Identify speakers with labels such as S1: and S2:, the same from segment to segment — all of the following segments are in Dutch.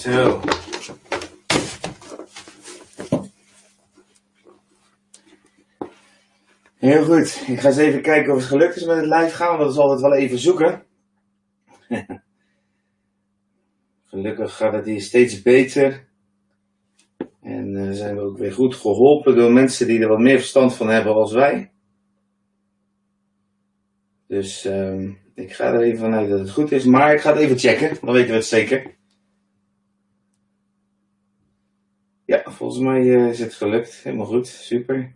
S1: Zo. Heel goed. Ik ga eens even kijken of het gelukt is met het live gaan, want dat is altijd wel even zoeken. Gelukkig gaat het hier steeds beter. En uh, zijn we ook weer goed geholpen door mensen die er wat meer verstand van hebben als wij. Dus uh, ik ga er even vanuit dat het goed is, maar ik ga het even checken, dan weten we het zeker. Ja, volgens mij uh, is het gelukt. Helemaal goed, super.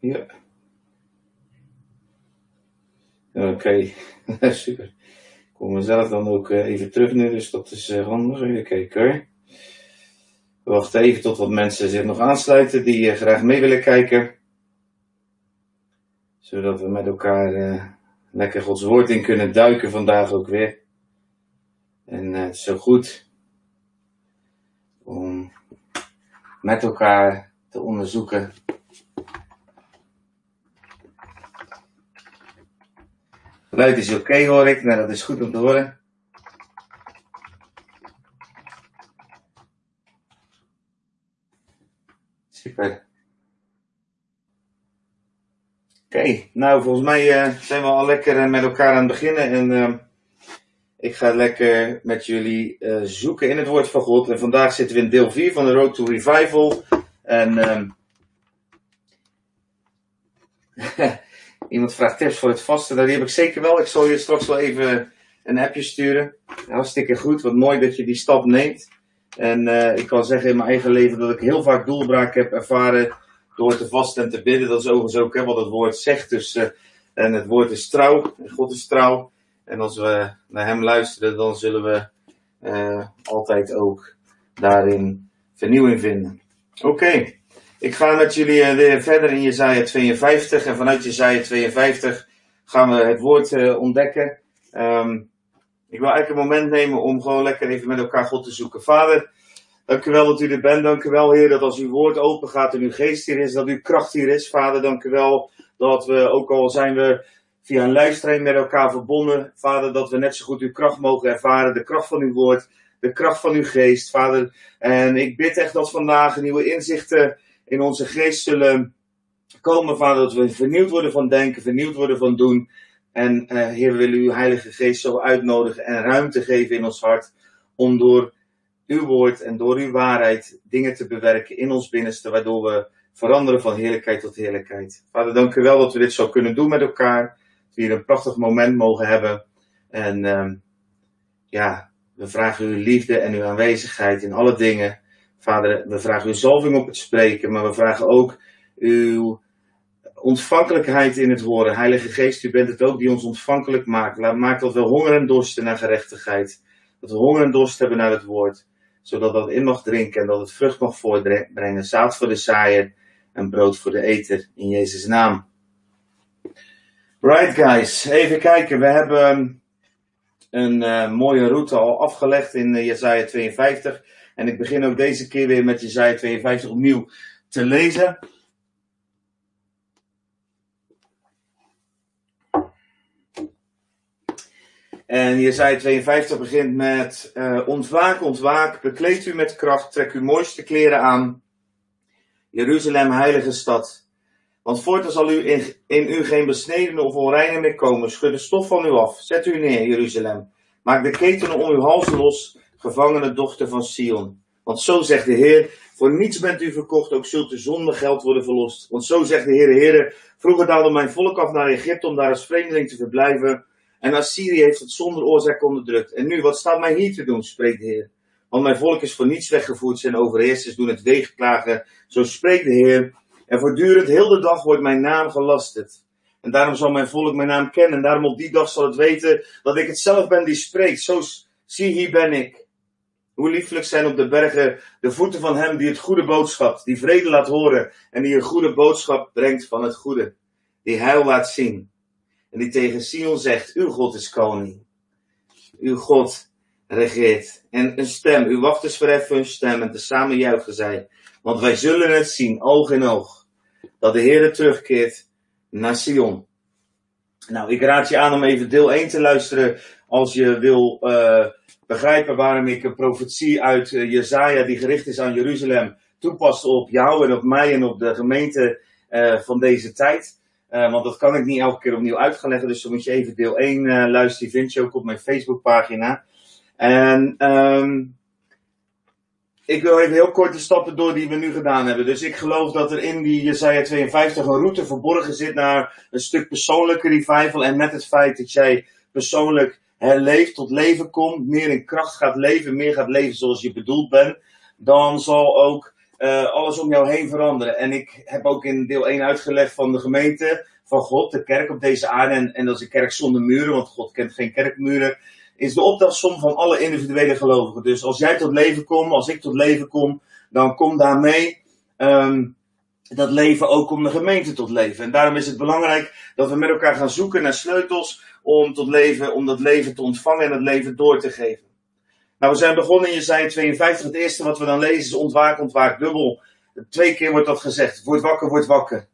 S1: Ja. Oké, super. Ik kom mezelf dan ook uh, even terug nu, dus dat is uh, handig. Even kijken hoor. We wachten even tot wat mensen zich nog aansluiten die graag mee willen kijken. Zodat we met elkaar lekker Gods woord in kunnen duiken vandaag ook weer. En het is zo goed om met elkaar te onderzoeken Geluid is oké hoor ik, nou dat is goed om te horen. Super. Oké, nou volgens mij uh, zijn we al lekker uh, met elkaar aan het beginnen en uh, ik ga lekker met jullie zoeken in het woord van God. En vandaag zitten we in deel 4 van de Road to Revival. En ehm, Iemand vraagt tips voor het vasten. Nou, die heb ik zeker wel. Ik zal je straks wel even een appje sturen. Hartstikke goed. Wat mooi dat je die stap neemt. En uh, ik kan zeggen in mijn eigen leven dat ik heel vaak doelbraak heb ervaren door te vasten en te bidden. Dat is overigens ook hè, wat het woord zegt. Dus, en het woord is trouw. God is trouw. En als we naar hem luisteren, dan zullen we uh, altijd ook daarin vernieuwing vinden. Oké. Ik ga met jullie eh, weer verder in Jezaja 52 en vanuit Jezaja 52 gaan we het woord uh, ontdekken. Um, ik wil eigenlijk een moment nemen om gewoon lekker even met elkaar God te zoeken. Vader, dank u wel dat u er bent. Dank u wel, Heer, dat als uw woord open gaat en uw geest hier is, dat uw kracht hier is. Vader, dank u wel dat we, ook al zijn we via een livestream met elkaar verbonden, Vader, dat we net zo goed uw kracht mogen ervaren. De kracht van uw woord, de kracht van uw geest, Vader. En ik bid echt dat vandaag nieuwe inzichten in onze geest zullen komen, Vader, dat we vernieuwd worden van denken, vernieuwd worden van doen. En uh, Heer, we willen uw Heilige Geest zo uitnodigen en ruimte geven in ons hart om door uw woord en door uw waarheid dingen te bewerken in ons binnenste, waardoor we veranderen van heerlijkheid tot heerlijkheid. Vader, dank u wel dat we dit zo kunnen doen met elkaar. Hier een prachtig moment mogen hebben. En uh, ja, we vragen uw liefde en uw aanwezigheid in alle dingen. Vader, we vragen uw zalving op het spreken, maar we vragen ook uw ontvankelijkheid in het horen. Heilige Geest, u bent het ook die ons ontvankelijk maakt. Maak dat we honger en dorsten naar gerechtigheid. Dat we honger en dorst hebben naar het woord. Zodat dat in mag drinken en dat het vrucht mag voortbrengen. Zaad voor de zaaier en brood voor de eter. In Jezus' naam. Right guys, even kijken. We hebben een uh, mooie route al afgelegd in uh, Jesaja 52. En ik begin ook deze keer weer met Jezaja 52 opnieuw te lezen. En Jezaja 52 begint met uh, ontwaak, ontwaak, bekleed u met kracht, trek uw mooiste kleren aan. Jeruzalem, heilige stad. Want voortaan zal u in, in u geen besneden of onreine meer komen. Schud de stof van u af. Zet u neer, Jeruzalem. Maak de ketenen om uw hals los gevangene dochter van Sion. Want zo zegt de Heer, voor niets bent u verkocht, ook zult u zonder geld worden verlost. Want zo zegt de Heer, Heer, vroeger daalde mijn volk af naar Egypte om daar als vreemdeling te verblijven. En Assyrië heeft het zonder oorzaak onderdrukt. En nu, wat staat mij hier te doen, spreekt de Heer. Want mijn volk is voor niets weggevoerd, zijn overheersers doen het weegklagen. Zo spreekt de Heer. En voortdurend, heel de dag, wordt mijn naam gelasterd. En daarom zal mijn volk mijn naam kennen. En daarom op die dag zal het weten dat ik het zelf ben die spreekt. Zo, zie hier ben ik. Hoe lieflijk zijn op de bergen de voeten van hem die het goede boodschap, die vrede laat horen en die een goede boodschap brengt van het goede. Die heil laat zien. En die tegen Sion zegt, uw God is koning. Uw God regeert. En een stem, uw wachters verheffen hun stem en tezamen juichen zij. Want wij zullen het zien, oog in oog, dat de Heer terugkeert naar Sion. Nou, ik raad je aan om even deel 1 te luisteren als je wil uh, begrijpen waarom ik een profetie uit uh, Jezaja die gericht is aan Jeruzalem toepast op jou en op mij en op de gemeente uh, van deze tijd. want dat kan ik niet elke keer opnieuw uit gaan leggen, dus dan moet je even deel 1 luisteren. Die vind je ook op mijn Facebookpagina. En um, ik wil even heel kort de stappen door die we nu gedaan hebben. Dus ik geloof dat er in die Jesaja 52 een route verborgen zit naar een stuk persoonlijke revival. En met het feit dat jij persoonlijk herleeft, tot leven komt, meer in kracht gaat leven, meer gaat leven zoals je bedoeld bent, dan zal ook uh, alles om jou heen veranderen. En ik heb ook in deel 1 uitgelegd van de gemeente, van God, de kerk op deze aarde. En, en dat is een kerk zonder muren, want God kent geen kerkmuren is de optelsom van alle individuele gelovigen. Dus als jij tot leven komt, als ik tot leven kom, dan kom daarmee um, dat leven ook om de gemeente tot leven. En daarom is het belangrijk dat we met elkaar gaan zoeken naar sleutels om tot leven, om dat leven te ontvangen en het leven door te geven. Nou, we zijn begonnen in Jezaja 52. Het eerste wat we dan lezen is ontwaak, ontwaak, dubbel. Twee keer wordt dat gezegd. Word wakker, word wakker.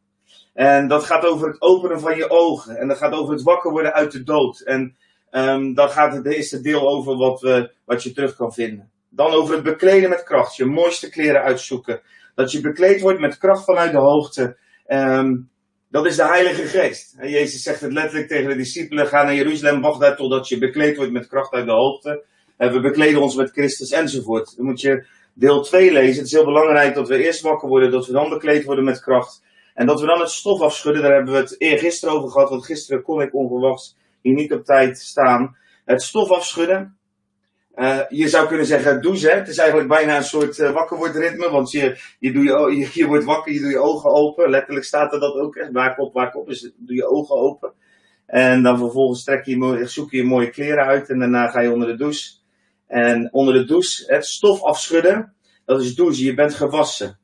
S1: En dat gaat over het openen van je ogen. En dat gaat over het wakker worden uit de dood. En Um, dan gaat het eerste deel over wat, we, wat je terug kan vinden. Dan over het bekleden met kracht. Je mooiste kleren uitzoeken. Dat je bekleed wordt met kracht vanuit de hoogte. Um, dat is de Heilige Geest. En Jezus zegt het letterlijk tegen de discipelen: ga naar Jeruzalem, wacht daar totdat je bekleed wordt met kracht uit de hoogte. En we bekleden ons met Christus enzovoort. Dan moet je deel 2 lezen. Het is heel belangrijk dat we eerst wakker worden, dat we dan bekleed worden met kracht. En dat we dan het stof afschudden. Daar hebben we het eergisteren over gehad, want gisteren kon ik onverwachts hier niet op tijd staan. Het stof afschudden. Uh, je zou kunnen zeggen douche. Het is eigenlijk bijna een soort uh, wakkerwordritme. Want je, je, doe je, je, je, wordt wakker, je doet je ogen open. Letterlijk staat er dat ook. Hè. Waar op, waar op. Dus doe je ogen open. En dan vervolgens trek je, zoek je je mooie kleren uit. En daarna ga je onder de douche. En onder de douche, het stof afschudden. Dat is douchen. Je bent gewassen.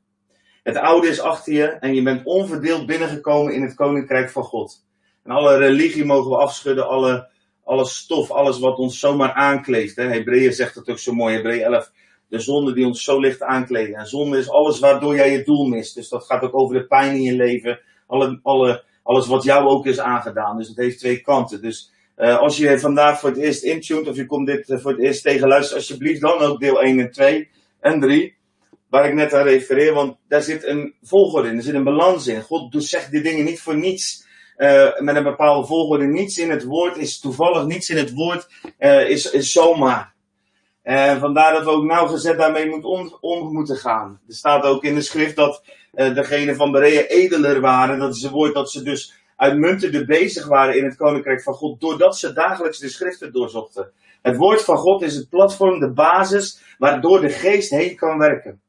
S1: Het oude is achter je. En je bent onverdeeld binnengekomen in het koninkrijk van God. En alle religie mogen we afschudden, alle, alle stof, alles wat ons zomaar aankleeft. Hebreeën zegt het ook zo mooi, Hebreeën 11. De zonde die ons zo licht aankleden. En zonde is alles waardoor jij je doel mist. Dus dat gaat ook over de pijn in je leven. Alle, alle, alles wat jou ook is aangedaan. Dus het heeft twee kanten. Dus uh, als je vandaag voor het eerst intuned, of je komt dit uh, voor het eerst tegen luisteren, alsjeblieft dan ook deel 1 en 2 en 3. Waar ik net aan refereer, want daar zit een volgorde in, er zit een balans in. God zegt die dingen niet voor niets uh, met een bepaalde volgorde. Niets in het woord is toevallig, niets in het woord uh, is, is zomaar. En vandaar dat we ook nauwgezet daarmee moet om, om moeten gaan. Er staat ook in de schrift dat uh, degene van Berea edeler waren. Dat is het woord dat ze dus uitmuntender bezig waren in het koninkrijk van God. Doordat ze dagelijks de schriften doorzochten. Het woord van God is het platform, de basis waardoor de geest heen kan werken.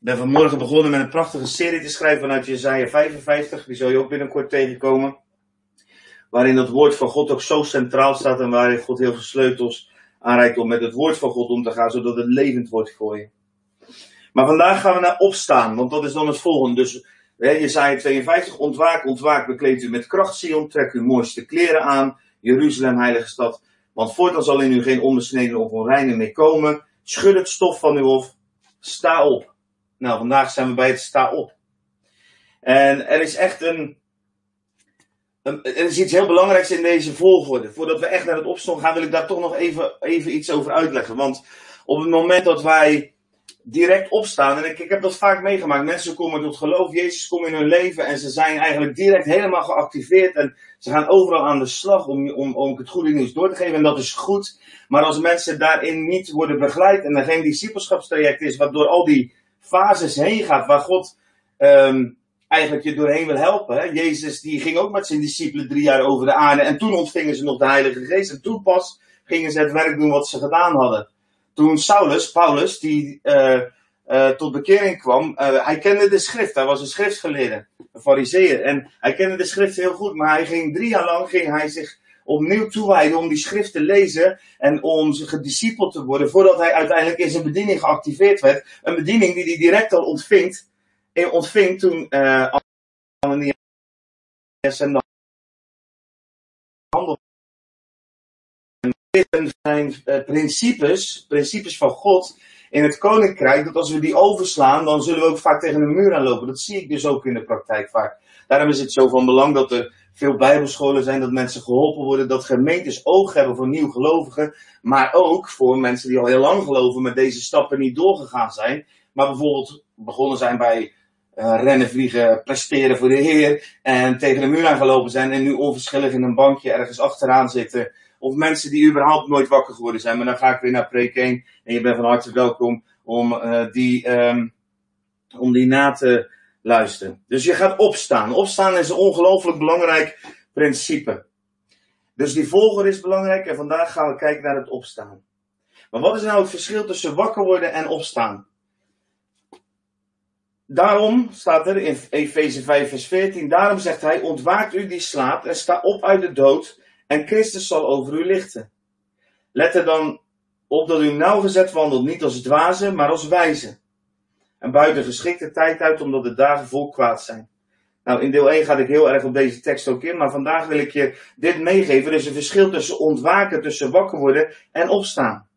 S1: Ik ben vanmorgen begonnen met een prachtige serie te schrijven vanuit Jezaja 55. Die zal je ook binnenkort tegenkomen. Waarin het woord van God ook zo centraal staat en waarin God heel veel sleutels aanreikt om met het woord van God om te gaan, zodat het levend wordt voor je. Maar vandaag gaan we naar opstaan, want dat is dan het volgende. Dus Jezaja 52, ontwaak, ontwaak, bekleed u met kracht, Sion, trek uw mooiste kleren aan, Jeruzalem, heilige stad. Want voortaan zal in u geen onbesneden of onreine meer komen. Schud het stof van uw hof, sta op. Nou, vandaag zijn we bij het sta op. En er is echt een, er is iets heel belangrijks in deze volgorde. Voordat we echt naar het opstaan gaan, wil ik daar toch nog even, even iets over uitleggen. Want op het moment dat wij direct opstaan, en ik, ik heb dat vaak meegemaakt, mensen komen tot geloof, Jezus komt in hun leven en ze zijn eigenlijk direct helemaal geactiveerd en ze gaan overal aan de slag om, om, om het goede nieuws door te geven en dat is goed. Maar als mensen daarin niet worden begeleid en er geen discipelschapstraject is, waardoor al die fases heen gaat waar God um, eigenlijk je doorheen wil helpen. Jezus die ging ook met zijn discipelen drie jaar over de aarde en toen ontvingen ze nog de Heilige Geest en toen pas gingen ze het werk doen wat ze gedaan hadden. Toen Saulus, Paulus, die uh, uh, tot bekering kwam, uh, hij kende de schrift, hij was een schriftgeleerde, een fariseer en hij kende de schrift heel goed, maar hij ging drie jaar lang ging hij zich opnieuw toewijden om die schrift te lezen en om gediscipeld te worden voordat hij uiteindelijk in zijn bediening geactiveerd werd. Een bediening die hij direct al ontvingt, en ontving toen uh, en de handel zijn uh, principes, principes van God in het koninkrijk, dat als we die overslaan, dan zullen we ook vaak tegen een muur aanlopen. Dat zie ik dus ook in de praktijk vaak. Daarom is het zo van belang dat er veel bijbelscholen zijn, dat mensen geholpen worden, dat gemeentes oog hebben voor nieuwgelovigen, maar ook voor mensen die al heel lang geloven, met deze stappen niet doorgegaan zijn, maar bijvoorbeeld begonnen zijn bij uh, rennen, vliegen, presteren voor de Heer en tegen de muur aangelopen zijn en nu onverschillig in een bankje ergens achteraan zitten. Of mensen die überhaupt nooit wakker geworden zijn. Maar dan ga ik weer naar preek 1 en je bent van harte welkom om, uh, die, um, om die na te luisteren. Dus je gaat opstaan. Opstaan is een ongelooflijk belangrijk principe. Dus die volger is belangrijk en vandaag gaan we kijken naar het opstaan. Maar wat is nou het verschil tussen wakker worden en opstaan? Daarom staat er in Efeze 5, vers 14: Daarom zegt hij: Ontwaakt u die slaapt en sta op uit de dood, en Christus zal over u lichten. Let er dan op dat u nauwgezet wandelt, niet als dwazen, maar als wijzen. En buiten geschikte tijd uit, omdat de dagen vol kwaad zijn. Nou, in deel 1 ga ik heel erg op deze tekst ook in, maar vandaag wil ik je dit meegeven. Er is een verschil tussen ontwaken, tussen wakker worden en opstaan.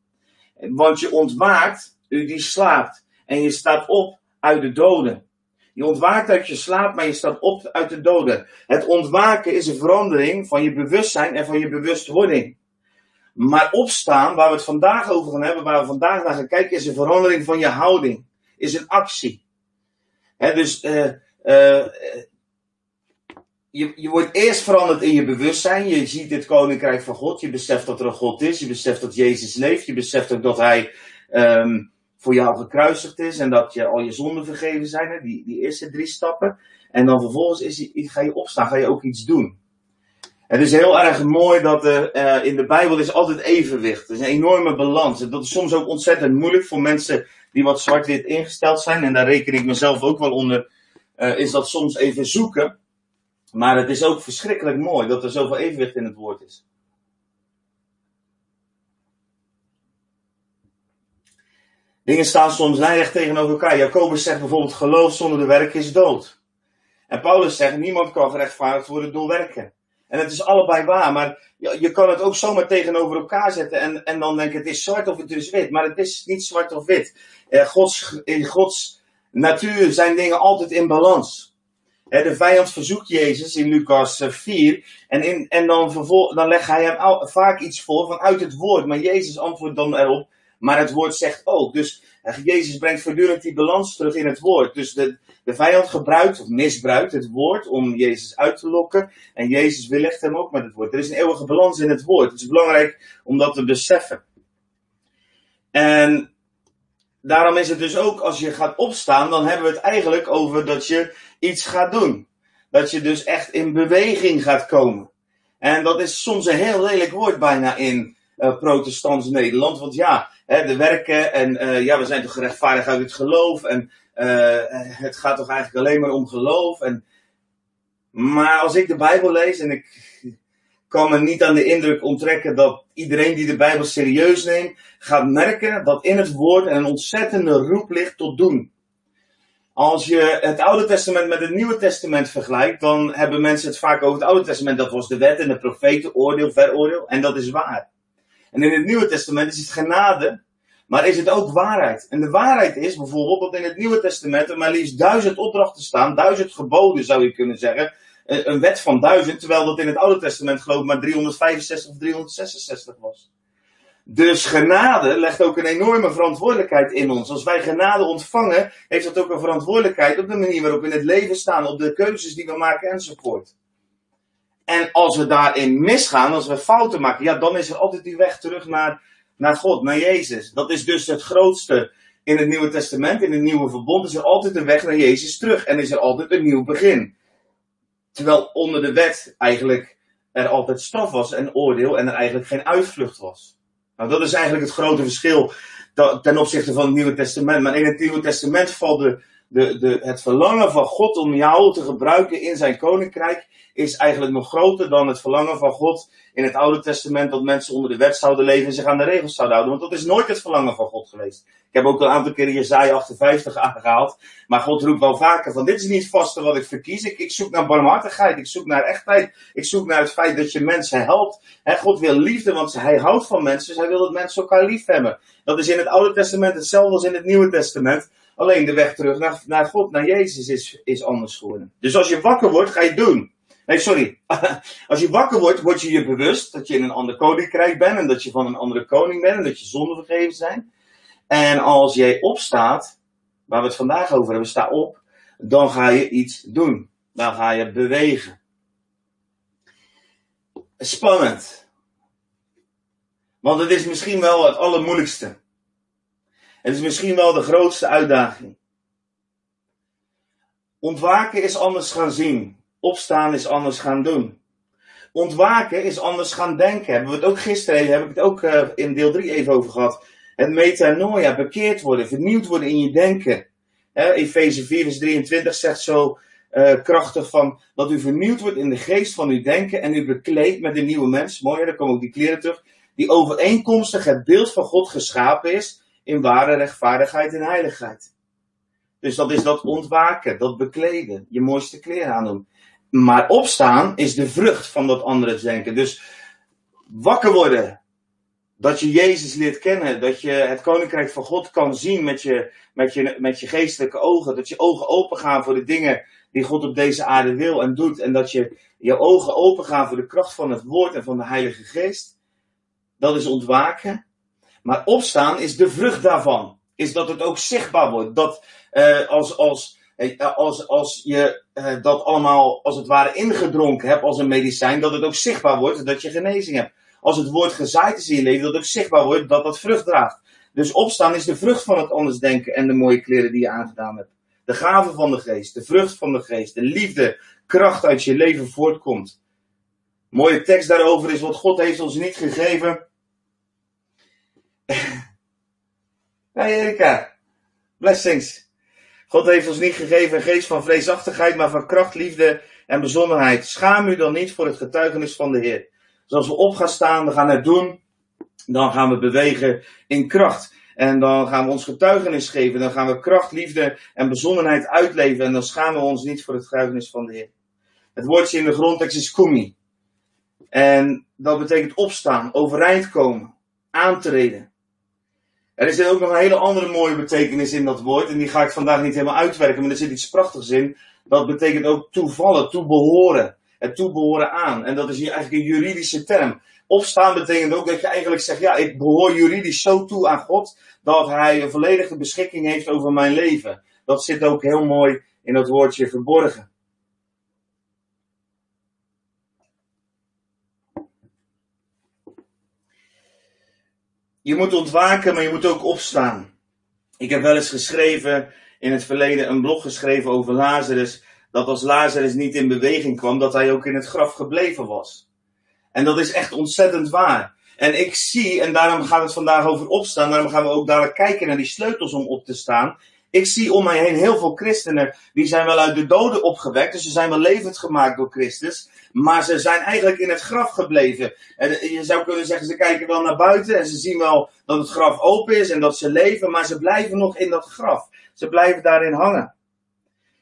S1: Want je ontwaakt, u die slaapt, en je staat op uit de doden. Je ontwaakt uit je slaap, maar je staat op uit de doden. Het ontwaken is een verandering van je bewustzijn en van je bewustwording. Maar opstaan, waar we het vandaag over gaan hebben, waar we vandaag naar gaan kijken, is een verandering van je houding. Is een actie. Dus uh, uh, je, je wordt eerst veranderd in je bewustzijn. Je ziet het koninkrijk van God. Je beseft dat er een God is. Je beseft dat Jezus leeft. Je beseft ook dat Hij um, voor jou gekruisigd is en dat je al je zonden vergeven zijn. Die, die eerste drie stappen. En dan vervolgens is, ga je opstaan, ga je ook iets doen. Het is heel erg mooi dat er uh, in de Bijbel is altijd evenwicht. Er is een enorme balans. En dat is soms ook ontzettend moeilijk voor mensen die wat zwart-wit ingesteld zijn. En daar reken ik mezelf ook wel onder. Uh, is dat soms even zoeken. Maar het is ook verschrikkelijk mooi dat er zoveel evenwicht in het woord is. Dingen staan soms lijnrecht tegenover elkaar. Jacobus zegt bijvoorbeeld: geloof zonder de werk is dood. En Paulus zegt: niemand kan gerechtvaardigd worden door werken. En het is allebei waar, maar je kan het ook zomaar tegenover elkaar zetten en, en dan denken: het is zwart of het is wit. Maar het is niet zwart of wit. Eh, Gods, in Gods natuur zijn dingen altijd in balans. De vijand verzoekt Jezus in Lucas 4. Eh, en, in, en dan, vervol, dan legt hij hem vaak iets voor vanuit het woord. Maar Jezus antwoordt dan erop. Maar het woord zegt ook. Dus eh, Jezus brengt voortdurend die balans terug in het woord. Dus de, de vijand gebruikt of misbruikt het woord om Jezus uit te lokken. En Jezus weerlegt hem ook met het woord. Er is een eeuwige balans in het woord. Het is belangrijk om dat te beseffen. En daarom is het dus ook, als je gaat opstaan, dan hebben we het eigenlijk over dat je iets gaat doen. Dat je dus echt in beweging gaat komen. En dat is soms een heel lelijk woord bijna in uh, protestants Nederland. Want ja, hè, de werken en uh, ja, we zijn toch gerechtvaardigd uit het geloof. En uh, het gaat toch eigenlijk alleen maar om geloof. En, maar als ik de Bijbel lees en ik kan me niet aan de indruk onttrekken dat iedereen die de Bijbel serieus neemt, gaat merken dat in het woord een ontzettende roep ligt tot doen. Als je het Oude Testament met het Nieuwe Testament vergelijkt, dan hebben mensen het vaak over het Oude Testament. Dat was de wet en de profeten, oordeel, veroordeel. En dat is waar. En in het Nieuwe Testament is het genade, maar is het ook waarheid. En de waarheid is bijvoorbeeld dat in het Nieuwe Testament er maar liefst duizend opdrachten staan, duizend geboden zou je kunnen zeggen. Een wet van duizend, terwijl dat in het Oude Testament geloof ik maar 365 of 366 was. Dus genade legt ook een enorme verantwoordelijkheid in ons. Als wij genade ontvangen, heeft dat ook een verantwoordelijkheid op de manier waarop we in het leven staan, op de keuzes die we maken enzovoort. En als we daarin misgaan, als we fouten maken, ja, dan is er altijd die weg terug naar, naar God, naar Jezus. Dat is dus het grootste in het Nieuwe Testament, in het Nieuwe Verbond, is er altijd een weg naar Jezus terug. En is er altijd een nieuw begin. Terwijl onder de wet eigenlijk er altijd straf was en oordeel en er eigenlijk geen uitvlucht was. Nou, dat is eigenlijk het grote verschil ten opzichte van het Nieuwe Testament. Maar in het Nieuwe Testament valt de, de, de, het verlangen van God om jou te gebruiken in zijn koninkrijk is eigenlijk nog groter dan het verlangen van God in het Oude Testament dat mensen onder de wet zouden leven en zich aan de regels zouden houden. Want dat is nooit het verlangen van God geweest. Ik heb ook een aantal keren Jezaja 58 aangehaald. Maar God roept wel vaker van dit is niet het wat ik verkies. Ik, ik zoek naar barmhartigheid. Ik zoek naar echtheid. Ik zoek naar het feit dat je mensen helpt. He, God wil liefde, want hij houdt van mensen. Dus hij wil dat mensen elkaar lief hebben. Dat is in het Oude Testament hetzelfde als in het Nieuwe Testament. Alleen de weg terug naar, naar God, naar Jezus is, is anders geworden. Dus als je wakker wordt, ga je doen. Nee, sorry. Als je wakker wordt, word je je bewust dat je in een ander koninkrijk bent en dat je van een andere koning bent en dat je zonden vergeven zijn. En als jij opstaat, waar we het vandaag over hebben, sta op, dan ga je iets doen. Dan ga je bewegen. Spannend. Want het is misschien wel het allermoeilijkste. Het is misschien wel de grootste uitdaging. Ontwaken is anders gaan zien. Opstaan is anders gaan doen. Ontwaken is anders gaan denken. Hebben we het ook gisteren, heb ik het ook uh, in deel 3 even over gehad. Het metanoia, bekeerd worden, vernieuwd worden in je denken. Efeze 4 vers 23 zegt zo uh, krachtig van dat u vernieuwd wordt in de geest van uw denken en u bekleedt met een nieuwe mens. Mooi, daar komen ook die kleren terug. Die overeenkomstig het beeld van God geschapen is in ware rechtvaardigheid en heiligheid. Dus dat is dat ontwaken, dat bekleden, je mooiste kleren aandoen. Maar opstaan is de vrucht van dat andere denken. Dus wakker worden. Dat je Jezus leert kennen. Dat je het koninkrijk van God kan zien met je, met je, met je geestelijke ogen. Dat je ogen open gaan voor de dingen die God op deze aarde wil en doet. En dat je je ogen open gaan voor de kracht van het woord en van de Heilige Geest. Dat is ontwaken. Maar opstaan is de vrucht daarvan. Is dat het ook zichtbaar wordt. Dat uh, als, als, uh, als, als je uh, dat allemaal als het ware ingedronken hebt als een medicijn, dat het ook zichtbaar wordt dat je genezing hebt. Als het woord gezaaid is in je leven, dat het ook zichtbaar wordt dat dat vrucht draagt. Dus opstaan is de vrucht van het anders denken en de mooie kleren die je aangedaan hebt. De gave van de geest, de vrucht van de geest, de liefde, kracht uit je leven voortkomt. Mooie tekst daarover is wat God heeft ons niet gegeven Hey Erika, blessings. God heeft ons niet gegeven een geest van vreesachtigheid, maar van kracht, liefde en bezonnenheid. Schaam u dan niet voor het getuigenis van de Heer. Dus als we op gaan staan, we gaan het doen, dan gaan we bewegen in kracht. En dan gaan we ons getuigenis geven. Dan gaan we kracht, liefde en bezonnenheid uitleven. En dan schamen we ons niet voor het getuigenis van de Heer. Het woordje in de grondtekst is kumi. En dat betekent opstaan, overeind komen, aantreden. Er is ook nog een hele andere mooie betekenis in dat woord. En die ga ik vandaag niet helemaal uitwerken, maar er zit iets prachtigs in. Dat betekent ook toevallen, toebehoren. Het toebehoren aan. En dat is hier eigenlijk een juridische term. Opstaan betekent ook dat je eigenlijk zegt, ja, ik behoor juridisch zo toe aan God, dat Hij een volledige beschikking heeft over mijn leven. Dat zit ook heel mooi in dat woordje verborgen. Je moet ontwaken, maar je moet ook opstaan. Ik heb wel eens geschreven, in het verleden een blog geschreven over Lazarus, dat als Lazarus niet in beweging kwam, dat hij ook in het graf gebleven was. En dat is echt ontzettend waar. En ik zie, en daarom gaat het vandaag over opstaan, daarom gaan we ook dadelijk kijken naar die sleutels om op te staan. Ik zie om mij heen heel veel christenen, die zijn wel uit de doden opgewekt, dus ze zijn wel levend gemaakt door Christus, maar ze zijn eigenlijk in het graf gebleven. En je zou kunnen zeggen, ze kijken wel naar buiten en ze zien wel dat het graf open is en dat ze leven, maar ze blijven nog in dat graf. Ze blijven daarin hangen.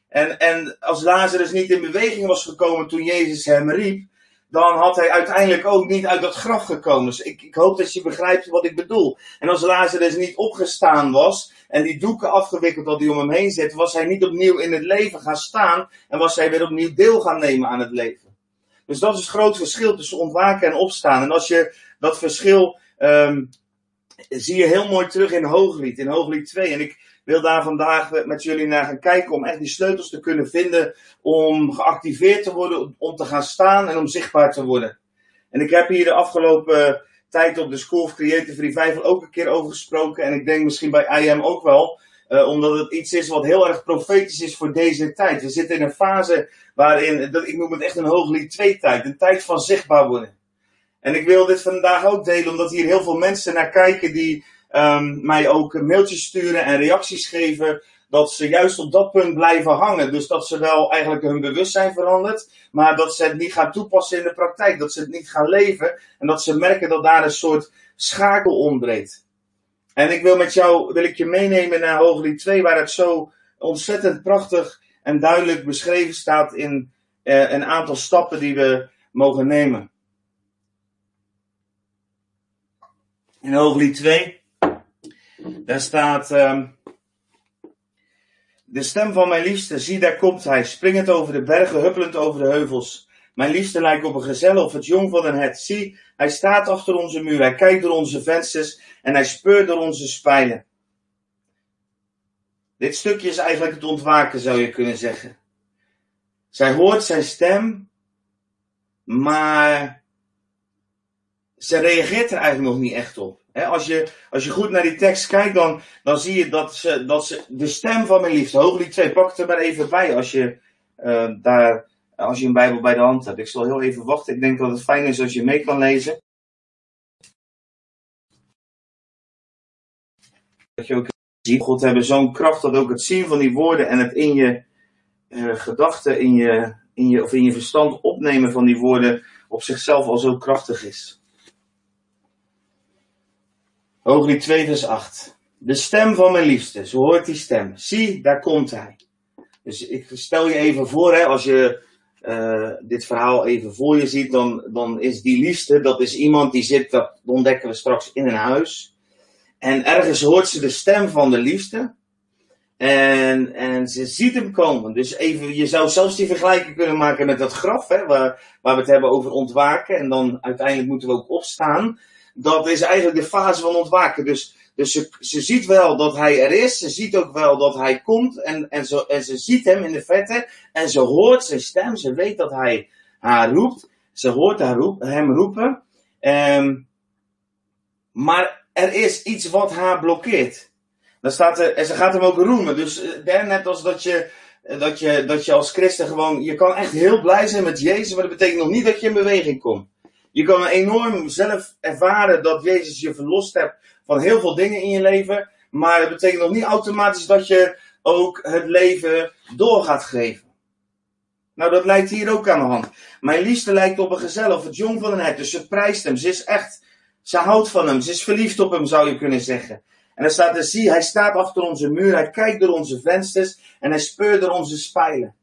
S1: En, en als Lazarus niet in beweging was gekomen toen Jezus hem riep, dan had hij uiteindelijk ook niet uit dat graf gekomen. Dus ik, ik hoop dat je begrijpt wat ik bedoel. En als Lazarus niet opgestaan was en die doeken afgewikkeld had die om hem heen zitten, was hij niet opnieuw in het leven gaan staan en was hij weer opnieuw deel gaan nemen aan het leven. Dus dat is het groot verschil tussen ontwaken en opstaan. En als je dat verschil um, zie je heel mooi terug in Hooglied, in Hooglied 2. En ik wil daar vandaag met jullie naar gaan kijken om echt die sleutels te kunnen vinden om geactiveerd te worden, om te gaan staan en om zichtbaar te worden. En ik heb hier de afgelopen tijd op de School of Creative Revival ook een keer over gesproken. En ik denk misschien bij IM ook wel. Uh, omdat het iets is wat heel erg profetisch is voor deze tijd. We zitten in een fase waarin, dat, ik noem het echt een hooglied 2 tijd. Een tijd van zichtbaar worden. En ik wil dit vandaag ook delen, omdat hier heel veel mensen naar kijken die um, mij ook mailtjes sturen en reacties geven. Dat ze juist op dat punt blijven hangen. Dus dat ze wel eigenlijk hun bewustzijn verandert. Maar dat ze het niet gaan toepassen in de praktijk. Dat ze het niet gaan leven. En dat ze merken dat daar een soort schakel ontbreekt. En ik wil met jou, wil ik je meenemen naar Hooglied 2, waar het zo ontzettend prachtig en duidelijk beschreven staat in uh, een aantal stappen die we mogen nemen. In Hooglied 2, daar staat, um, De stem van mijn liefste, zie daar komt hij, springend over de bergen, huppelend over de heuvels. Mijn liefste lijkt op een gezel of het jong van een het. Zie, hij staat achter onze muur, hij kijkt door onze vensters en hij speurt door onze spijlen. Dit stukje is eigenlijk het ontwaken, zou je kunnen zeggen. Zij hoort zijn stem, maar ze reageert er eigenlijk nog niet echt op. als, je, als je goed naar die tekst kijkt, dan, dan zie je dat ze, dat ze de stem van mijn liefde, Hooglied 2, pak het er maar even bij als je, uh, daar, als je een Bijbel bij de hand hebt. Ik zal heel even wachten. Ik denk dat het fijn is als je mee kan lezen. Dat je ook ziet, God hebben zo'n kracht dat ook het zien van die woorden en het in je uh, gedachten, in je, in je, of in je verstand opnemen van die woorden op zichzelf al zo krachtig is. Hooglied 2 vers 8. De stem van mijn liefste, zo hoort die stem. Zie, daar komt hij. Dus ik stel je even voor, hè, als je uh, dit verhaal even voor je ziet, dan, dan is die liefste, dat is iemand die zit, dat ontdekken we straks, in een huis. En ergens hoort ze de stem van de liefste. En, en ze ziet hem komen. Dus even, je zou zelfs die vergelijking kunnen maken met dat graf, hè, waar, waar we het hebben over ontwaken. En dan uiteindelijk moeten we ook opstaan dat is eigenlijk de fase van ontwaken. Dus, dus ze, ziet wel dat hij er is. Ze ziet ook wel dat hij komt. En, en, en ze ziet hem in de vette. En ze hoort zijn stem. Ze weet dat hij haar roept. Ze hoort haar roep, hem roepen. Um, maar er is iets wat haar blokkeert. Dan staat er, en ze gaat hem ook roemen. Dus uh, net als dat je, dat, je, dat je als christen gewoon. Je kan echt heel blij zijn met Jezus. Maar dat betekent nog niet dat je in beweging komt. Je kan enorm zelf ervaren dat Jezus je verlost hebt van heel veel dingen in je leven. Maar dat betekent nog niet automatisch dat je ook het leven door gaat geven. Nou, dat lijkt hier ook aan de hand. Mijn liefste lijkt op een gezel of het jong van een het. Dus ze prijst hem. Ze is echt, ze houdt van hem. Ze is verliefd op hem, zou je kunnen zeggen. En dan staat er, zie, hij staat achter onze muur. Hij kijkt door onze vensters en hij speurt door onze spijlen.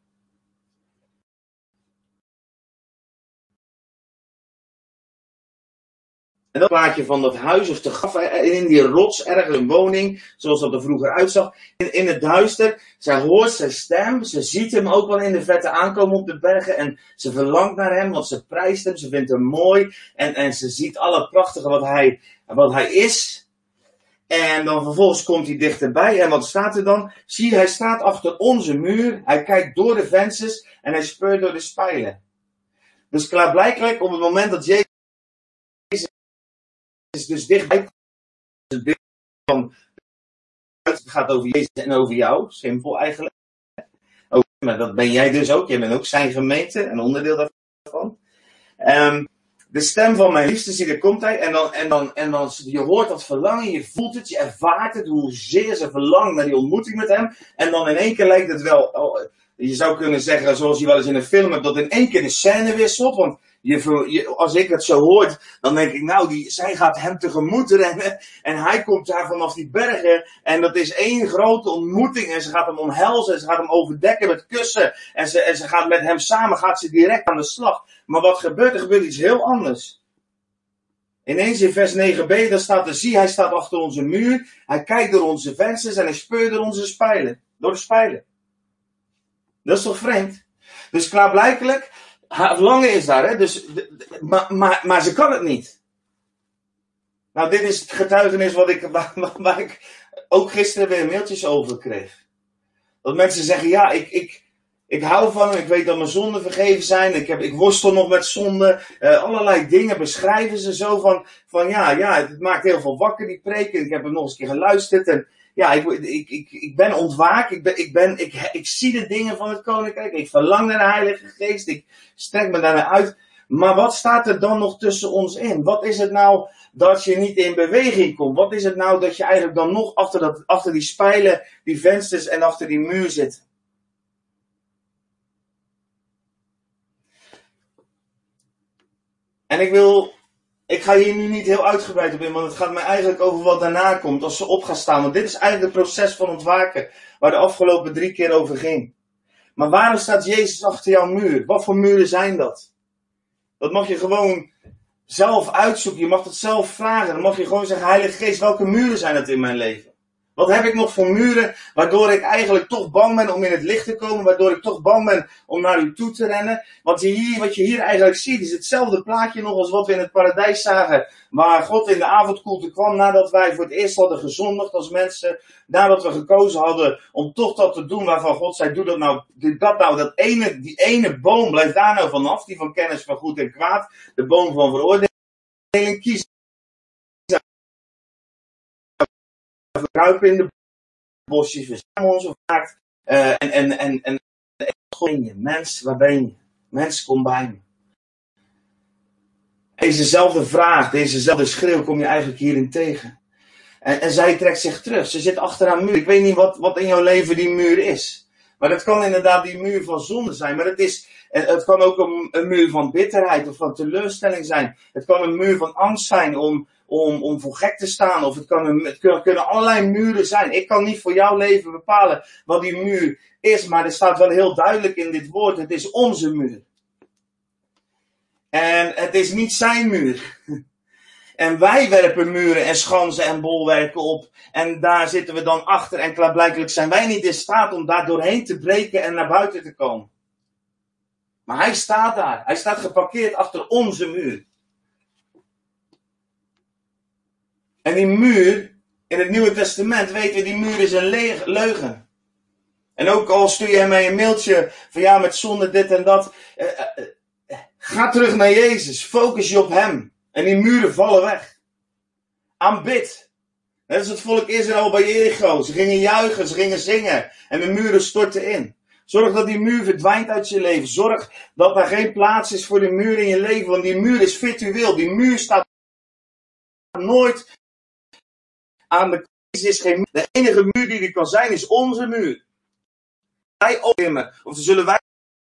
S1: Dat plaatje van dat huis of te gaf in die rots, ergens een woning, zoals dat er vroeger uitzag, in, in het duister. Zij hoort zijn stem, ze ziet hem ook wel in de vette aankomen op de bergen en ze verlangt naar hem, want ze prijst hem, ze vindt hem mooi en, en ze ziet alle prachtige wat hij, wat hij is. En dan vervolgens komt hij dichterbij en wat staat er dan? Zie, hij staat achter onze muur, hij kijkt door de vensters en hij speurt door de spijlen. Dus klaarblijkelijk op het moment dat Jezus dus dichtbij. Het beeld van het gaat over Jezus en over jou. Simpel eigenlijk. Maar dat ben jij dus ook. Jij bent ook zijn gemeente, een onderdeel daarvan. Um, de stem van mijn liefste, zie, daar komt hij. En dan, en dan, en dan, je hoort dat verlangen, je voelt het, je ervaart het, hoezeer ze verlangt naar die ontmoeting met hem. En dan in één keer lijkt het wel, oh, je zou kunnen zeggen, zoals je wel eens in een film hebt, dat in één keer de scène wisselt. Want als ik het zo hoort, dan denk ik, nou, die, zij gaat hem tegemoet rennen. En hij komt daar vanaf die bergen. En dat is één grote ontmoeting. En ze gaat hem omhelzen. En ze gaat hem overdekken met kussen. En ze, en ze gaat met hem samen, gaat ze direct aan de slag. Maar wat gebeurt? Er gebeurt iets heel anders. Ineens in vers 9b, daar staat er, zie, hij staat achter onze muur. Hij kijkt door onze vensters en hij speurt door onze spijlen. Door de spijlen. Dat is toch vreemd? Dus klaarblijkelijk, verlangen is daar, hè? Dus, maar, maar, maar ze kan het niet. Nou, dit is het getuigenis wat ik, waar, waar ik ook gisteren weer mailtjes over kreeg. Dat mensen zeggen, ja, ik, ik, ik hou van hem, ik weet dat mijn zonden vergeven zijn, ik, heb, ik worstel nog met zonden. Uh, allerlei dingen beschrijven ze zo van, van ja, ja, het maakt heel veel wakker, die preken. Ik heb hem nog eens een keer geluisterd en ja, ik, ik, ik, ik ben ontwaakt. Ik, ben, ik, ben, ik, ik zie de dingen van het koninkrijk. Ik verlang naar de Heilige Geest. Ik strek me daarnaar uit. Maar wat staat er dan nog tussen ons in? Wat is het nou dat je niet in beweging komt? Wat is het nou dat je eigenlijk dan nog achter, dat, achter die spijlen, die vensters en achter die muur zit? En ik wil ik ga hier nu niet heel uitgebreid op in, want het gaat mij eigenlijk over wat daarna komt als ze op gaan staan. Want dit is eigenlijk het proces van ontwaken, waar de afgelopen drie keer over ging. Maar waarom staat Jezus achter jouw muur? Wat voor muren zijn dat? Dat mag je gewoon zelf uitzoeken. Je mag het zelf vragen. Dan mag je gewoon zeggen, Heilige Geest, welke muren zijn het in mijn leven? Wat heb ik nog voor muren waardoor ik eigenlijk toch bang ben om in het licht te komen, waardoor ik toch bang ben om naar u toe te rennen? Je hier, wat je hier eigenlijk ziet is hetzelfde plaatje nog als wat we in het paradijs zagen, waar God in de avondkoelte kwam nadat wij voor het eerst hadden gezondigd als mensen, nadat we gekozen hadden om toch dat te doen waarvan God zei, doe dat nou, dat nou, dat ene, die ene boom, blijf daar nou vanaf, die van kennis van goed en kwaad, de boom van veroordeling, kies kruipen in de bosjes, verzamelen ons vaak. Uh, en, en, en, en, en je, mens, waar ben je? Mens, kom bij me. Dezezelfde vraag, dezezelfde schreeuw kom je eigenlijk hierin tegen. En, en zij trekt zich terug. Ze zit achter een muur. Ik weet niet wat, wat in jouw leven die muur is. Maar het kan inderdaad die muur van zonde zijn. Maar het, is, het kan ook een, muur van bitterheid of van teleurstelling zijn. Het kan een muur van angst zijn om, om, om voor gek te staan. Of het, kan een, het kunnen, allerlei muren zijn. Ik kan niet voor jouw leven bepalen wat die muur is. Maar er staat wel heel duidelijk in dit woord. Het is onze muur. En het is niet zijn muur. En wij werpen muren en schansen en bolwerken op. En daar zitten we dan achter. En klaarblijkelijk zijn wij niet in staat om daar doorheen te breken en naar buiten te komen. Maar hij staat daar. Hij staat geparkeerd achter onze muur. En die muur, in het Nieuwe Testament weten we, die muur is een leugen. En ook al stuur je mij een mailtje van ja, met zonde dit en dat. Eh, eh, eh, ga terug naar Jezus. Focus je op Hem. En die muren vallen weg. Aanbid. Net als het volk Israël bij Jericho. Ze gingen juichen, ze gingen zingen. En de muren stortten in. Zorg dat die muur verdwijnt uit je leven. Zorg dat er geen plaats is voor die muur in je leven. Want die muur is virtueel. Die muur staat nooit aan de is De enige muur die er kan zijn is onze muur. Wij opnemen. Of zullen wij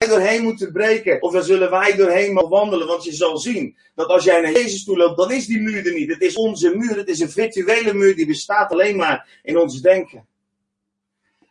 S1: doorheen moeten breken. Of dan zullen wij doorheen mogen wandelen. Want je zal zien dat als jij naar Jezus toe loopt, dan is die muur er niet. Het is onze muur. Het is een virtuele muur die bestaat alleen maar in ons denken.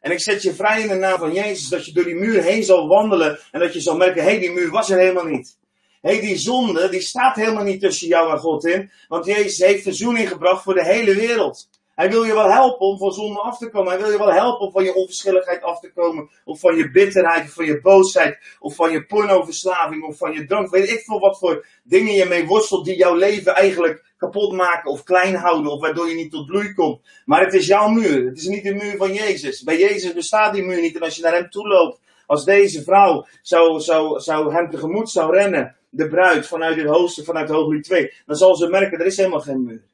S1: En ik zet je vrij in de naam van Jezus dat je door die muur heen zal wandelen. En dat je zal merken, hé, hey, die muur was er helemaal niet. Hé, hey, die zonde, die staat helemaal niet tussen jou en God in. Want Jezus heeft verzoening gebracht voor de hele wereld. Hij wil je wel helpen om van zonde af te komen. Hij wil je wel helpen om van je onverschilligheid af te komen. Of van je bitterheid, of van je boosheid. Of van je pornoverslaving, of van je drank. Weet ik veel wat voor dingen je mee worstelt die jouw leven eigenlijk kapot maken of klein houden. Of waardoor je niet tot bloei komt. Maar het is jouw muur. Het is niet de muur van Jezus. Bij Jezus bestaat die muur niet. En als je naar hem toe loopt, als deze vrouw zou, zou, zou hem tegemoet zou rennen. De bruid vanuit het hoogste, vanuit Hooglied 2. Dan zal ze merken, er is helemaal geen muur.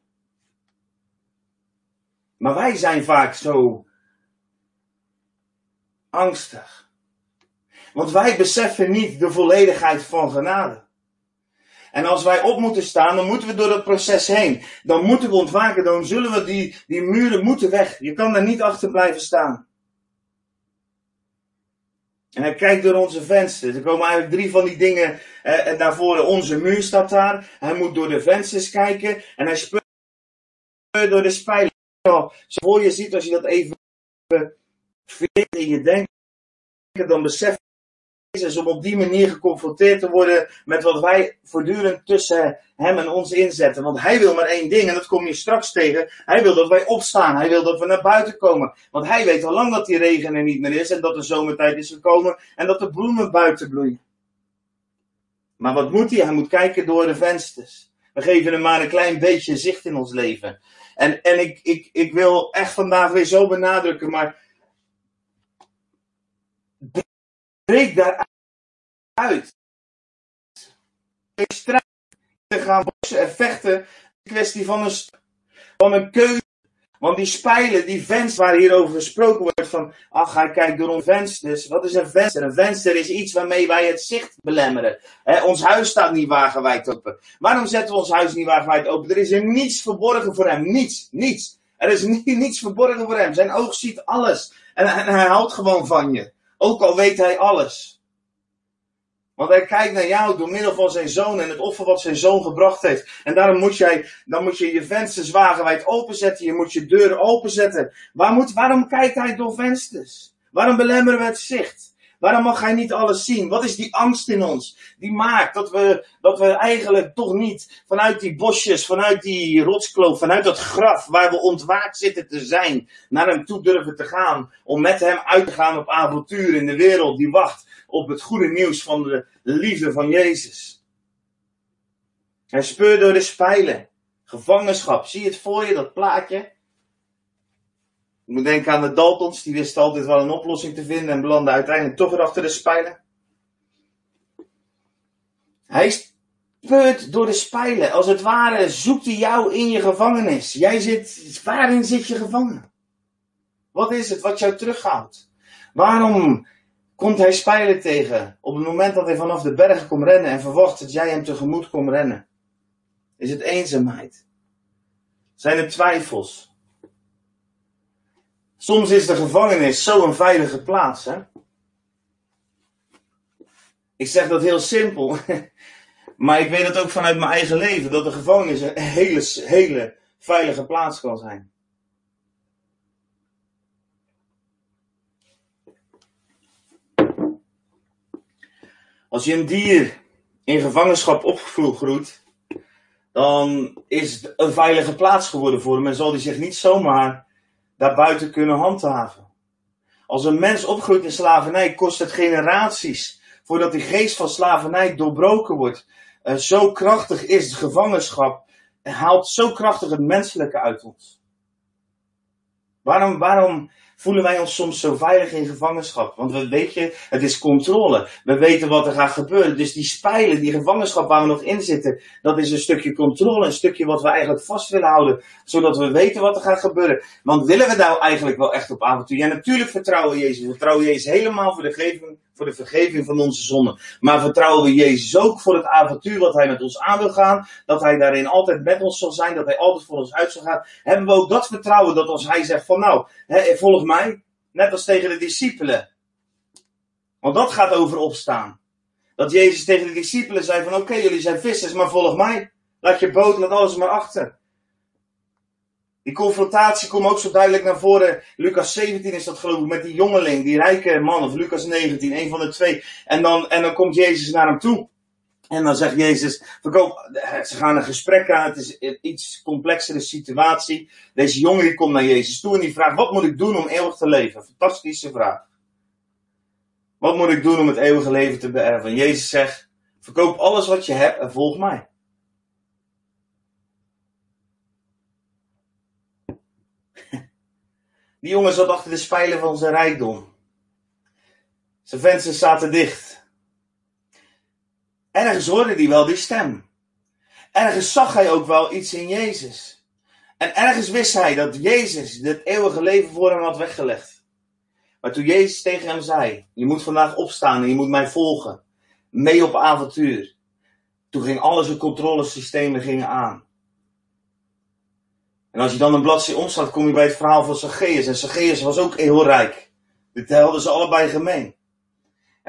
S1: Maar wij zijn vaak zo angstig. Want wij beseffen niet de volledigheid van genade. En als wij op moeten staan, dan moeten we door dat proces heen. Dan moeten we ontwaken, dan zullen we die, die muren moeten weg. Je kan daar niet achter blijven staan. En hij kijkt door onze vensters. Er komen eigenlijk drie van die dingen eh, en daarvoor. Onze muur staat daar. Hij moet door de vensters kijken. En hij speurt door de spijlen voor je ziet, als je dat even veert in je denken, dan besef je om op die manier geconfronteerd te worden met wat wij voortdurend tussen hem en ons inzetten. Want hij wil maar één ding, en dat kom je straks tegen. Hij wil dat wij opstaan. Hij wil dat we naar buiten komen. Want hij weet al lang dat die regen er niet meer is en dat de zomertijd is gekomen en dat de bloemen buiten bloeien. Maar wat moet hij? Hij moet kijken door de vensters. We geven hem maar een klein beetje zicht in ons leven. En, en ik, ik, ik wil echt vandaag weer zo benadrukken, maar breek daaruit. Strijd te gaan boksen en vechten, een kwestie van een, van een keuze want die spijlen, die venster waar hierover gesproken wordt van, ach hij kijkt door een vensters. Wat is een venster? Een venster is iets waarmee wij het zicht belemmeren. ons huis staat niet wagenwijd open. Waarom zetten we ons huis niet wagenwijd open? Er is er niets verborgen voor hem. Niets, niets. Er is niets verborgen voor hem. Zijn oog ziet alles. En, en hij houdt gewoon van je. Ook al weet hij alles. Want hij kijkt naar jou door middel van zijn zoon en het offer wat zijn zoon gebracht heeft. En daarom moet jij, dan moet je je vensters wagenwijd openzetten. Je moet je deuren openzetten. Waar moet, waarom kijkt hij door vensters? Waarom belemmeren we het zicht? Waarom mag hij niet alles zien? Wat is die angst in ons? Die maakt dat we, dat we eigenlijk toch niet vanuit die bosjes, vanuit die rotskloof, vanuit dat graf waar we ontwaakt zitten te zijn, naar hem toe durven te gaan. Om met hem uit te gaan op avontuur in de wereld die wacht op het goede nieuws van de liefde van Jezus. Hij speurt door de spijlen. Gevangenschap. Zie het voor je, dat plaatje? Ik moet denken aan de Daltons, die wisten altijd wel een oplossing te vinden en belanden uiteindelijk toch weer achter de spijlen. Hij speurt door de spijlen. Als het ware zoekt hij jou in je gevangenis. Jij zit, waarin zit je gevangen? Wat is het wat jou terughoudt? Waarom komt hij spijlen tegen op het moment dat hij vanaf de bergen komt rennen en verwacht dat jij hem tegemoet komt rennen? Is het eenzaamheid? Zijn het twijfels? Soms is de gevangenis zo'n veilige plaats. Hè? Ik zeg dat heel simpel. Maar ik weet het ook vanuit mijn eigen leven. Dat de gevangenis een hele, hele veilige plaats kan zijn. Als je een dier in gevangenschap opgegroeid, dan is het een veilige plaats geworden voor hem en zal hij zich niet zomaar daarbuiten kunnen handhaven. Als een mens opgroeit in slavernij, kost het generaties voordat die geest van slavernij doorbroken wordt. Zo krachtig is de gevangenschap en haalt zo krachtig het menselijke uit ons. Waarom, waarom voelen wij ons soms zo veilig in gevangenschap. Want we, weet je, het is controle. We weten wat er gaat gebeuren. Dus die spijlen, die gevangenschap waar we nog in zitten, dat is een stukje controle, een stukje wat we eigenlijk vast willen houden, zodat we weten wat er gaat gebeuren. Want willen we nou eigenlijk wel echt op avontuur? Ja, natuurlijk vertrouwen we Jezus. We vertrouwen Jezus helemaal voor de, vergeving, voor de vergeving van onze zonden. Maar vertrouwen we Jezus ook voor het avontuur wat Hij met ons aan wil gaan, dat Hij daarin altijd met ons zal zijn, dat Hij altijd voor ons uit zal gaan. Hebben we ook dat vertrouwen dat als Hij zegt van nou, hè, volg mij, net als tegen de discipelen. Want dat gaat over opstaan. Dat Jezus tegen de discipelen zei van oké, jullie zijn vissers, maar volg mij. Laat je boot, laat alles maar achter. Die confrontatie komt ook zo duidelijk naar voren. Lucas 17 is dat geloof ik, met die jongeling, die rijke man, of Lucas 19, een van de twee. En dan, en dan komt Jezus naar hem toe. En dan zegt Jezus, verkoop, ze gaan een gesprek aan, het is een iets complexere situatie. Deze jongen komt naar Jezus toe en die vraagt, wat moet ik doen om eeuwig te leven? Fantastische vraag. Wat moet ik doen om het eeuwige leven te beërven? Jezus zegt, verkoop alles wat je hebt en volg mij. Die jongen zat achter de spijlen van zijn rijkdom. Zijn vensters zaten dicht. Ergens hoorde hij wel die stem. Ergens zag hij ook wel iets in Jezus. En ergens wist hij dat Jezus het eeuwige leven voor hem had weggelegd. Maar toen Jezus tegen hem zei: Je moet vandaag opstaan en je moet mij volgen. Mee op avontuur. Toen ging alle zijn controlesystemen gingen aan. En als je dan een bladzijde omslaat, kom je bij het verhaal van Zacchaeus. En Zacchaeus was ook heel rijk. Dit hadden ze allebei gemeen.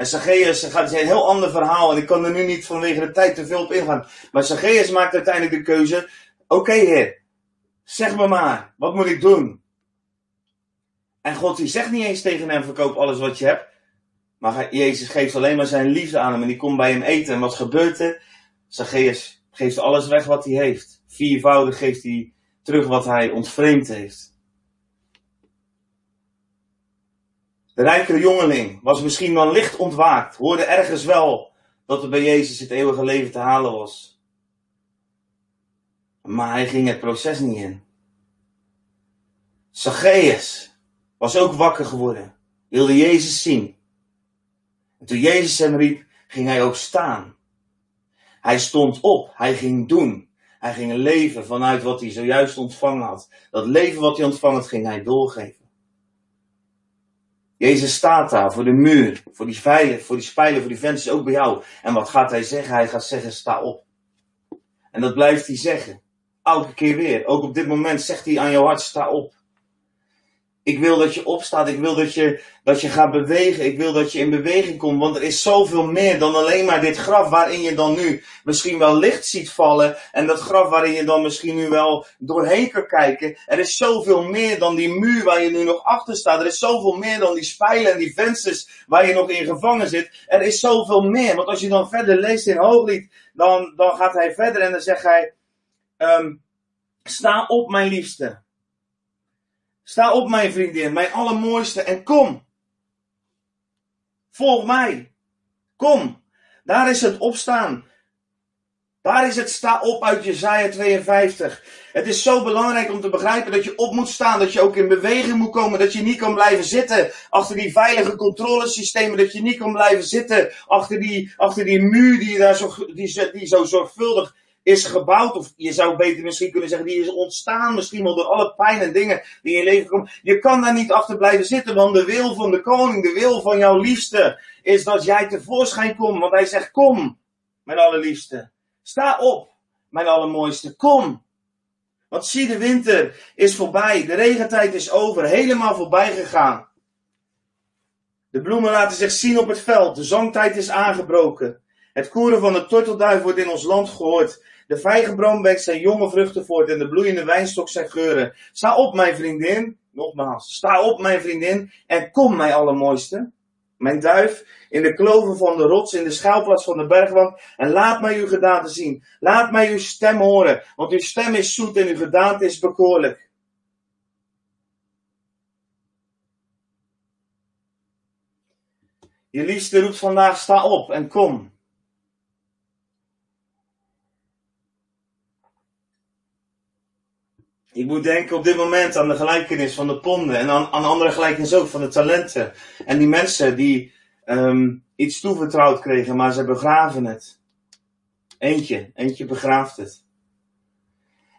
S1: En Zacchaeus gaat een heel ander verhaal. En ik kan er nu niet vanwege de tijd te veel op ingaan. Maar Zacchaeus maakt uiteindelijk de keuze. Oké heer, zeg me maar, wat moet ik doen? En God die zegt niet eens tegen hem, verkoop alles wat je hebt. Maar Jezus geeft alleen maar zijn liefde aan hem. En die komt bij hem eten. En wat gebeurt er? Zacchaeus geeft alles weg wat hij heeft. Viervoudig geeft hij terug wat hij ontvreemd heeft. De rijkere jongeling was misschien wel licht ontwaakt, hoorde ergens wel dat er bij Jezus het eeuwige leven te halen was. Maar hij ging het proces niet in. Zacchaeus was ook wakker geworden, wilde Jezus zien. En toen Jezus hem riep, ging hij ook staan. Hij stond op, hij ging doen. Hij ging leven vanuit wat hij zojuist ontvangen had. Dat leven wat hij ontvangen had, ging hij doorgeven. Jezus staat daar voor de muur, voor die spijlen, voor die spijlen, voor die vensters, ook bij jou. En wat gaat hij zeggen? Hij gaat zeggen, sta op. En dat blijft hij zeggen. Elke keer weer. Ook op dit moment zegt hij aan jouw hart, sta op. Ik wil dat je opstaat. Ik wil dat je, dat je gaat bewegen. Ik wil dat je in beweging komt. Want er is zoveel meer dan alleen maar dit graf waarin je dan nu misschien wel licht ziet vallen. En dat graf waarin je dan misschien nu wel doorheen kan kijken. Er is zoveel meer dan die muur waar je nu nog achter staat. Er is zoveel meer dan die spijlen en die vensters waar je nog in gevangen zit. Er is zoveel meer. Want als je dan verder leest in Hooglied, dan, dan gaat hij verder en dan zegt hij... Um, sta op mijn liefste. Sta op, mijn vriendin, mijn allermooiste, en kom. Volg mij. Kom. Daar is het opstaan. Daar is het sta op uit Jezaja 52. Het is zo belangrijk om te begrijpen dat je op moet staan, dat je ook in beweging moet komen, dat je niet kan blijven zitten achter die veilige controlesystemen, dat je niet kan blijven zitten achter die, achter die muur die, daar zo, die, die zo zorgvuldig is gebouwd, of je zou beter misschien kunnen zeggen, die is ontstaan misschien wel door alle pijn en dingen die in je leven komen. Je kan daar niet achter blijven zitten, want de wil van de koning, de wil van jouw liefste, is dat jij tevoorschijn komt. Want hij zegt, kom, mijn allerliefste. Sta op, mijn allermooiste, kom. Want zie, de winter is voorbij, de regentijd is over, helemaal voorbij gegaan. De bloemen laten zich zien op het veld, de zangtijd is aangebroken. Het koeren van de tortelduif wordt in ons land gehoord. De vijgenboom wekt zijn jonge vruchten voort en de bloeiende wijnstok zijn geuren. Sta op, mijn vriendin. Nogmaals, sta op, mijn vriendin. En kom, mijn allermooiste. Mijn duif in de kloven van de rots, in de schuilplaats van de bergwand. En laat mij uw gedaante zien. Laat mij uw stem horen. Want uw stem is zoet en uw gedaante is bekoorlijk. Je liefste roept vandaag, sta op en kom. Ik moet denken op dit moment aan de gelijkenis van de ponden en aan, andere gelijkenis ook van de talenten. En die mensen die um, iets toevertrouwd kregen, maar ze begraven het. Eentje, eentje begraaft het.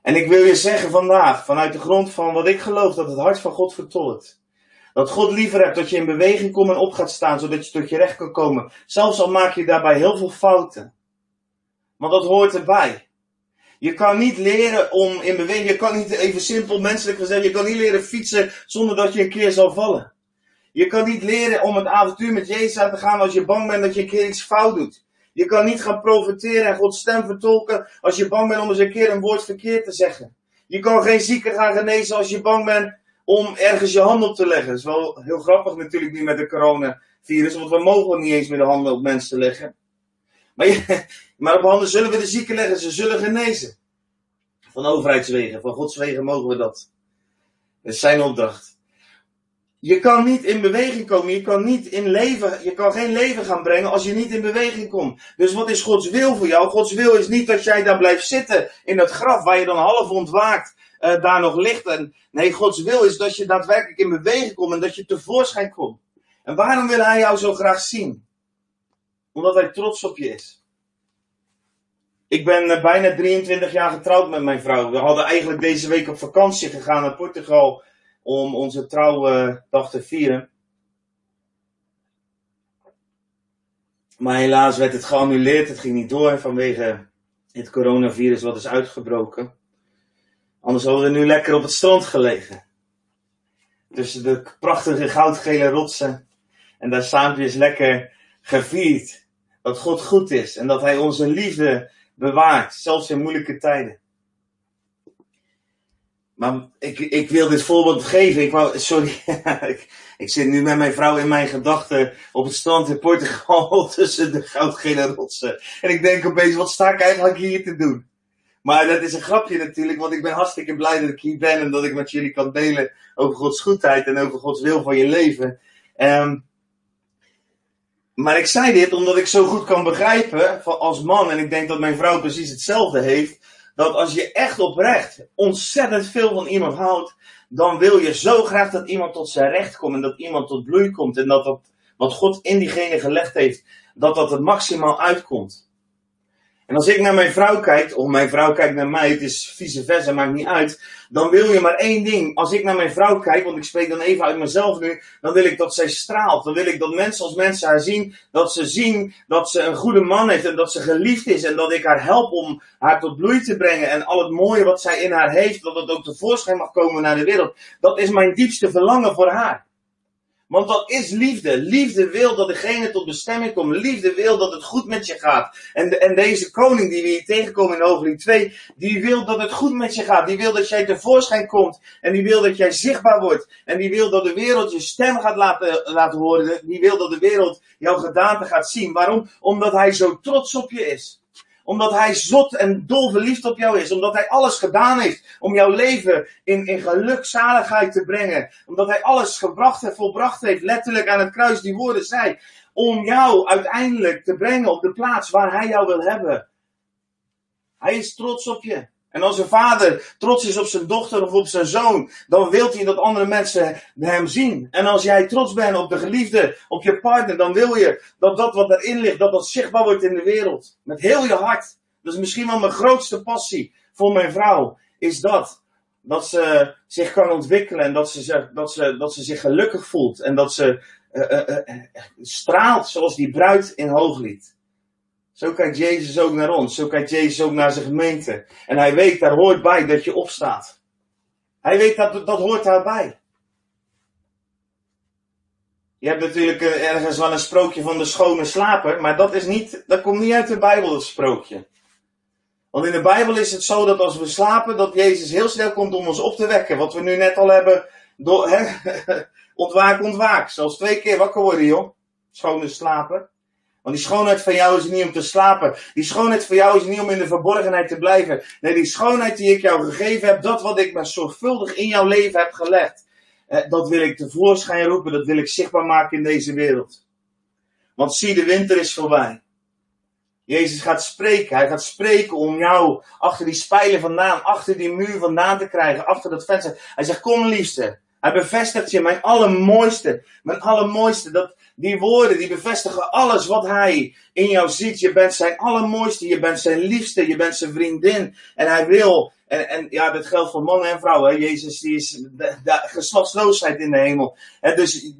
S1: En ik wil je zeggen vandaag, vanuit de grond van wat ik geloof, dat het hart van God vertolkt. Dat God liever hebt dat je in beweging komt en op gaat staan, zodat je tot je recht kan komen. Zelfs al maak je daarbij heel veel fouten. Want dat hoort erbij. Je kan niet leren om in beweging, je kan niet even simpel menselijk gezegd, je kan niet leren fietsen zonder dat je een keer zal vallen. Je kan niet leren om het avontuur met Jezus aan te gaan als je bang bent dat je een keer iets fout doet. Je kan niet gaan profiteren en Gods stem vertolken als je bang bent om eens een keer een woord verkeerd te zeggen. Je kan geen zieken gaan genezen als je bang bent om ergens je hand op te leggen. Dat is wel heel grappig natuurlijk nu met de coronavirus, want we mogen niet eens meer de handen op mensen leggen. Maar, je, maar op handen zullen we de zieken leggen, ze zullen genezen. Van overheidswegen, van godswegen mogen we dat. Dat is zijn opdracht. Je kan niet in beweging komen, je kan niet in leven, je kan geen leven gaan brengen als je niet in beweging komt. Dus wat is Gods wil voor jou? Gods wil is niet dat jij daar blijft zitten in dat graf waar je dan half ontwaakt, uh, daar nog ligt. En, nee, Gods wil is dat je daadwerkelijk in beweging komt en dat je tevoorschijn komt. En waarom wil Hij jou zo graag zien? Omdat hij trots op je is. Ik ben eh, bijna 23 jaar getrouwd met mijn vrouw. We hadden eigenlijk deze week op vakantie gegaan naar Portugal om onze trouwdag te vieren. Maar helaas werd het geannuleerd. Het ging niet door vanwege het coronavirus wat is uitgebroken. Anders hadden we nu lekker op het strand gelegen. Tussen de prachtige goudgele rotsen. En daar saampjes lekker gevierd dat God goed is en dat Hij onze liefde bewaart, zelfs in moeilijke tijden. Maar ik, ik wil dit voorbeeld geven. Ik wou, sorry, ik, zit nu met mijn vrouw in mijn gedachten op het strand in Portugal tussen de goudgele rotsen. En ik denk opeens, wat sta ik eigenlijk hier te doen? Maar dat is een grapje natuurlijk, want ik ben hartstikke blij dat ik hier ben en dat ik met jullie kan delen over Gods goedheid en over Gods wil van je leven. Um, maar ik zei dit omdat ik zo goed kan begrijpen van als man, en ik denk dat mijn vrouw precies hetzelfde heeft, dat als je echt oprecht ontzettend veel van iemand houdt, dan wil je zo graag dat iemand tot zijn recht komt en dat iemand tot bloei komt en dat, dat wat God in diegene gelegd heeft, dat dat er maximaal uitkomt. En als ik naar mijn vrouw kijk, of mijn vrouw kijkt naar mij, het is vice versa, maakt niet uit. Dan wil je maar één ding. Als ik naar mijn vrouw kijk, want ik spreek dan even uit mezelf nu, dan wil ik dat zij straalt. Dan wil ik dat mensen als mensen haar zien, dat ze zien dat ze een goede man heeft en dat ze geliefd is. En dat ik haar help om haar tot bloei te brengen. En al het mooie wat zij in haar heeft, dat het ook tevoorschijn mag komen naar de wereld. Dat is mijn diepste verlangen voor haar. Want wat is liefde? Liefde wil dat degene tot bestemming komt. Liefde wil dat het goed met je gaat. En, en deze koning die we hier tegenkomen in Hoofdlied 2, die wil dat het goed met je gaat. Die wil dat jij tevoorschijn komt. En die wil dat jij zichtbaar wordt. En die wil dat de wereld je stem gaat laten, laten horen. Die wil dat de wereld jouw gedaante gaat zien. Waarom? Omdat hij zo trots op je is omdat hij zot en dol verliefd op jou is. Omdat hij alles gedaan heeft om jouw leven in, in geluk, zaligheid te brengen. Omdat hij alles gebracht en volbracht heeft, letterlijk aan het kruis, die woorden zei. Om jou uiteindelijk te brengen op de plaats waar hij jou wil hebben. Hij is trots op je. En als een vader trots is op zijn dochter of op zijn zoon, dan wil hij dat andere mensen hem zien. En als jij trots bent op de geliefde, op je partner, dan wil je dat dat wat erin ligt, dat dat zichtbaar wordt in de wereld. Met heel je hart. Dat is misschien wel mijn grootste passie voor mijn vrouw. Is dat. Dat ze zich kan ontwikkelen en dat ze, dat ze, dat ze zich gelukkig voelt. En dat ze uh, uh, uh, straalt zoals die bruid in Hooglied. Zo kijkt Jezus ook naar ons. Zo kijkt Jezus ook naar zijn gemeente. En hij weet, daar hoort bij dat je opstaat. Hij weet dat dat hoort daarbij. Je hebt natuurlijk eh, ergens wel een sprookje van de schone slaper, maar dat, is niet, dat komt niet uit de Bijbel, dat sprookje. Want in de Bijbel is het zo dat als we slapen, dat Jezus heel snel komt om ons op te wekken. Wat we nu net al hebben, door, hè, ontwaak, ontwaak. Zelfs twee keer wakker worden, joh. Schone slaper. Want die schoonheid van jou is niet om te slapen. Die schoonheid van jou is niet om in de verborgenheid te blijven. Nee, die schoonheid die ik jou gegeven heb, dat wat ik maar zorgvuldig in jouw leven heb gelegd. Eh, dat wil ik tevoorschijn roepen, dat wil ik zichtbaar maken in deze wereld. Want zie, de winter is voorbij. Jezus gaat spreken. Hij gaat spreken om jou achter die spijlen vandaan, achter die muur vandaan te krijgen, achter dat venster. Hij zegt, kom liefste. Hij bevestigt je, mijn allermooiste, mijn allermooiste. Dat, die woorden die bevestigen alles wat hij in jou ziet. Je bent zijn allermooiste, je bent zijn liefste, je bent zijn vriendin. En hij wil, en, en ja, dat geldt voor mannen en vrouwen. Jezus die is de, de geslachtsloosheid in de hemel. En dus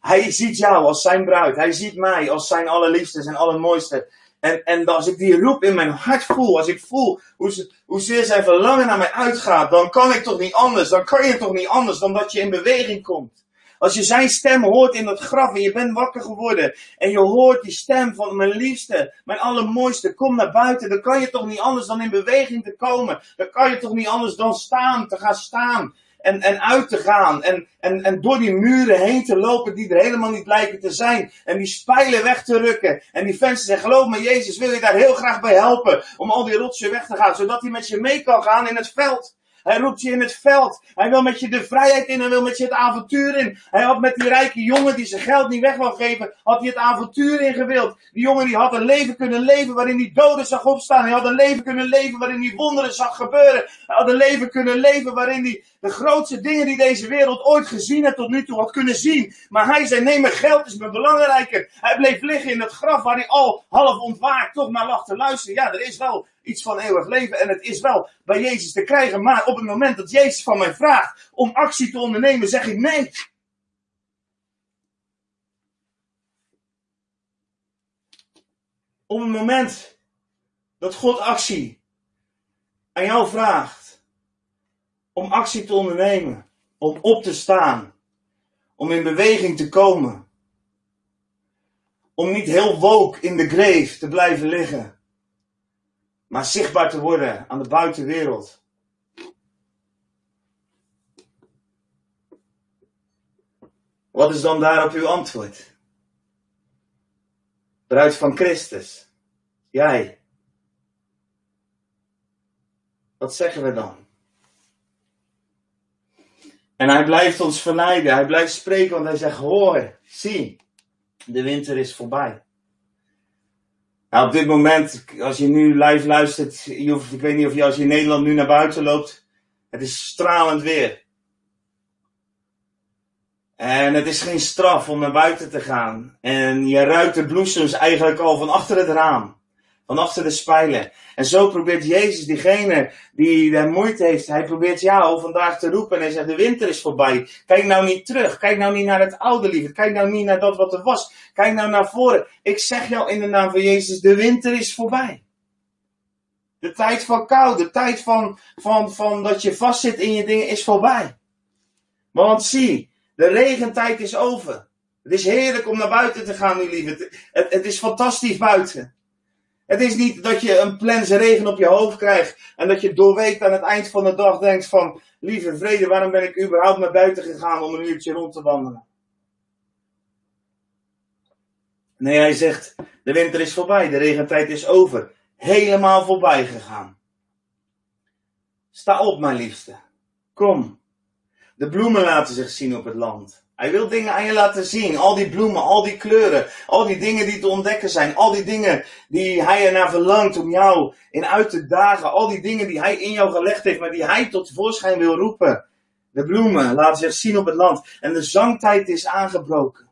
S1: hij ziet jou als zijn bruid. Hij ziet mij als zijn allerliefste, zijn allermooiste. En, en als ik die roep in mijn hart voel, als ik voel hoe ze, hoezeer zijn verlangen naar mij uitgaat, dan kan ik toch niet anders. Dan kan je toch niet anders dan dat je in beweging komt. Als je zijn stem hoort in het graf en je bent wakker geworden en je hoort die stem van mijn liefste, mijn allermooiste, kom naar buiten, dan kan je toch niet anders dan in beweging te komen. Dan kan je toch niet anders dan staan, te gaan staan en, en uit te gaan. En, en, en door die muren heen te lopen die er helemaal niet lijken te zijn. En die spijlen weg te rukken. En die vensters zeggen, geloof me Jezus wil je daar heel graag bij helpen. Om al die rotsen weg te gaan. Zodat hij met je mee kan gaan in het veld. Hij roept je in het veld. Hij wil met je de vrijheid in. Hij wil met je het avontuur in. Hij had met die rijke jongen die zijn geld niet weg wil geven, had hij het avontuur in gewild. Die jongen die had een leven kunnen leven waarin hij doden zag opstaan. Hij had een leven kunnen leven waarin hij wonderen zag gebeuren. Hij had een leven kunnen leven waarin hij de grootste dingen die deze wereld ooit gezien heeft tot nu toe had kunnen zien. Maar hij zei, nee, mijn geld is me belangrijker. Hij bleef liggen in het graf waar hij al half ontwaakt toch maar lag te luisteren. Ja, er is wel iets van eeuwig leven en het is wel bij Jezus te krijgen. Maar op het moment dat Jezus van mij vraagt om actie te ondernemen, zeg ik nee. Op het moment dat God actie aan jou vraagt om actie te ondernemen, om op te staan, om in beweging te komen, om niet heel woke in de grave te blijven liggen, maar zichtbaar te worden aan de buitenwereld. Wat is dan daarop uw antwoord? Bruid van Christus. Jij. Wat zeggen we dan? En hij blijft ons verleiden. Hij blijft spreken, want hij zegt: Hoor, zie, de winter is voorbij. Op dit moment, als je nu live luistert, je hoeft, ik weet niet of je als je in Nederland nu naar buiten loopt, het is stralend weer. En het is geen straf om naar buiten te gaan. En je ruikt de bloesems eigenlijk al van achter het raam. Van achter de spijlen. En zo probeert Jezus, diegene die daar moeite heeft, hij probeert jou vandaag te roepen en hij zegt, de winter is voorbij. Kijk nou niet terug. Kijk nou niet naar het oude liefde. Kijk nou niet naar dat wat er was. Kijk nou naar voren. Ik zeg jou in de naam van Jezus, de winter is voorbij. De tijd van kou, de tijd van, van, van dat je vastzit in je dingen is voorbij. Want zie, de regentijd is over. Het is heerlijk om naar buiten te gaan, nu lieve. Het, het, is fantastisch buiten. Het is niet dat je een plens regen op je hoofd krijgt en dat je doorweekt aan het eind van de dag denkt van, lieve vrede, waarom ben ik überhaupt naar buiten gegaan om een uurtje rond te wandelen? Nee, hij zegt, de winter is voorbij, de regentijd is over. Helemaal voorbij gegaan. Sta op, mijn liefste. Kom. De bloemen laten zich zien op het land. Hij wil dingen aan je laten zien. Al die bloemen, al die kleuren, al die dingen die te ontdekken zijn. Al die dingen die hij ernaar verlangt om jou in uit te dagen. Al die dingen die hij in jou gelegd heeft, maar die hij tot voorschijn wil roepen. De bloemen laten zich zien op het land. En de zangtijd is aangebroken.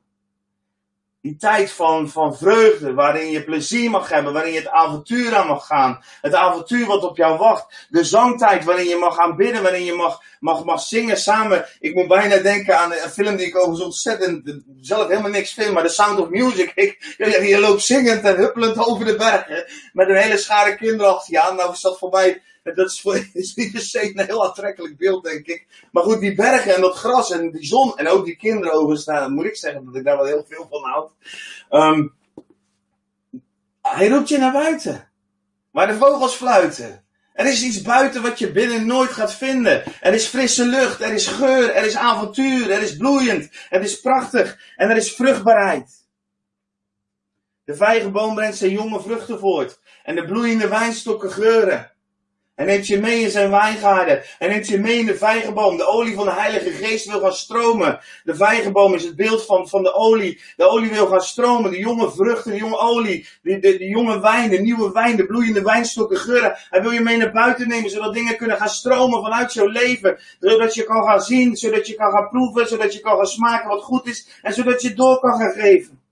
S1: Die tijd van, van vreugde, waarin je plezier mag hebben, waarin je het avontuur aan mag gaan. Het avontuur wat op jou wacht. De zangtijd waarin je mag gaan bidden, waarin je mag, mag, mag zingen samen. Ik moet bijna denken aan een film die ik overigens ontzettend, zelf helemaal niks vind, maar The Sound of Music. Ik, je loopt zingend en huppelend over de bergen. Met een hele schare kinderen achter je aan. Nou is dat voor mij dat is, niet per se een heel aantrekkelijk beeld, denk ik. Maar goed, die bergen en dat gras en die zon en ook die kinderen overigens, nou, moet ik zeggen dat ik daar wel heel veel van houd. Um, hij roept je naar buiten. Waar de vogels fluiten. Er is iets buiten wat je binnen nooit gaat vinden. Er is frisse lucht, er is geur, er is avontuur, er is bloeiend, het is prachtig en er is vruchtbaarheid. De vijgenboom brengt zijn jonge vruchten voort en de bloeiende wijnstokken geuren. Hij neemt je mee in zijn wijngaarden. Hij neemt je mee in de vijgenboom. De olie van de Heilige Geest wil gaan stromen. De vijgenboom is het beeld van, van de olie. De olie wil gaan stromen. De jonge vruchten, de jonge olie. De, de, de jonge wijn, de nieuwe wijn, de bloeiende wijnstokken, geuren. Hij wil je mee naar buiten nemen, zodat dingen kunnen gaan stromen vanuit jouw leven. Zodat je kan gaan zien, zodat je kan gaan proeven, zodat je kan gaan smaken wat goed is. En zodat je door kan gaan geven.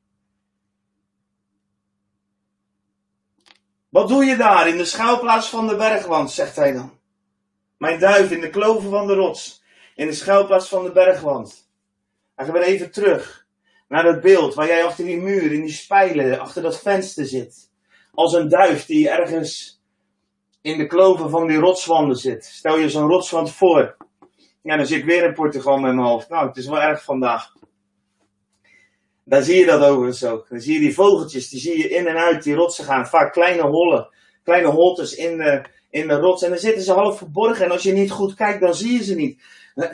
S1: Wat doe je daar in de schuilplaats van de bergwand, zegt hij dan. Mijn duif in de kloven van de rots, in de schuilplaats van de bergwand. Hij gaat weer even terug naar dat beeld waar jij achter die muur, in die spijlen, achter dat venster zit. Als een duif die ergens in de kloven van die rotswanden zit. Stel je zo'n rotswand voor. Ja, dan zit ik weer in Portugal met mijn hoofd. Nou, het is wel erg vandaag. Daar zie je dat overigens ook. Dan zie je die vogeltjes, die zie je in en uit die rotsen gaan. Vaak kleine hollen, kleine holtes in de, in de rots. En dan zitten ze half verborgen. En als je niet goed kijkt, dan zie je ze niet.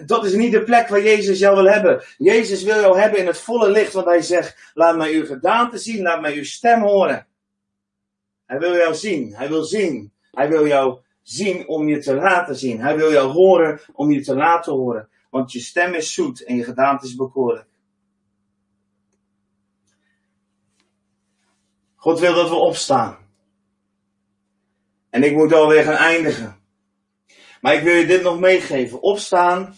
S1: Dat is niet de plek waar Jezus jou wil hebben. Jezus wil jou hebben in het volle licht, want hij zegt, laat mij uw gedaante zien, laat mij uw stem horen. Hij wil jou zien, hij wil zien. Hij wil jou zien om je te laten zien. Hij wil jou horen om je te laten horen. Want je stem is zoet en je gedaante is bekoorlijk. God wil dat we opstaan. En ik moet alweer gaan eindigen. Maar ik wil je dit nog meegeven. Opstaan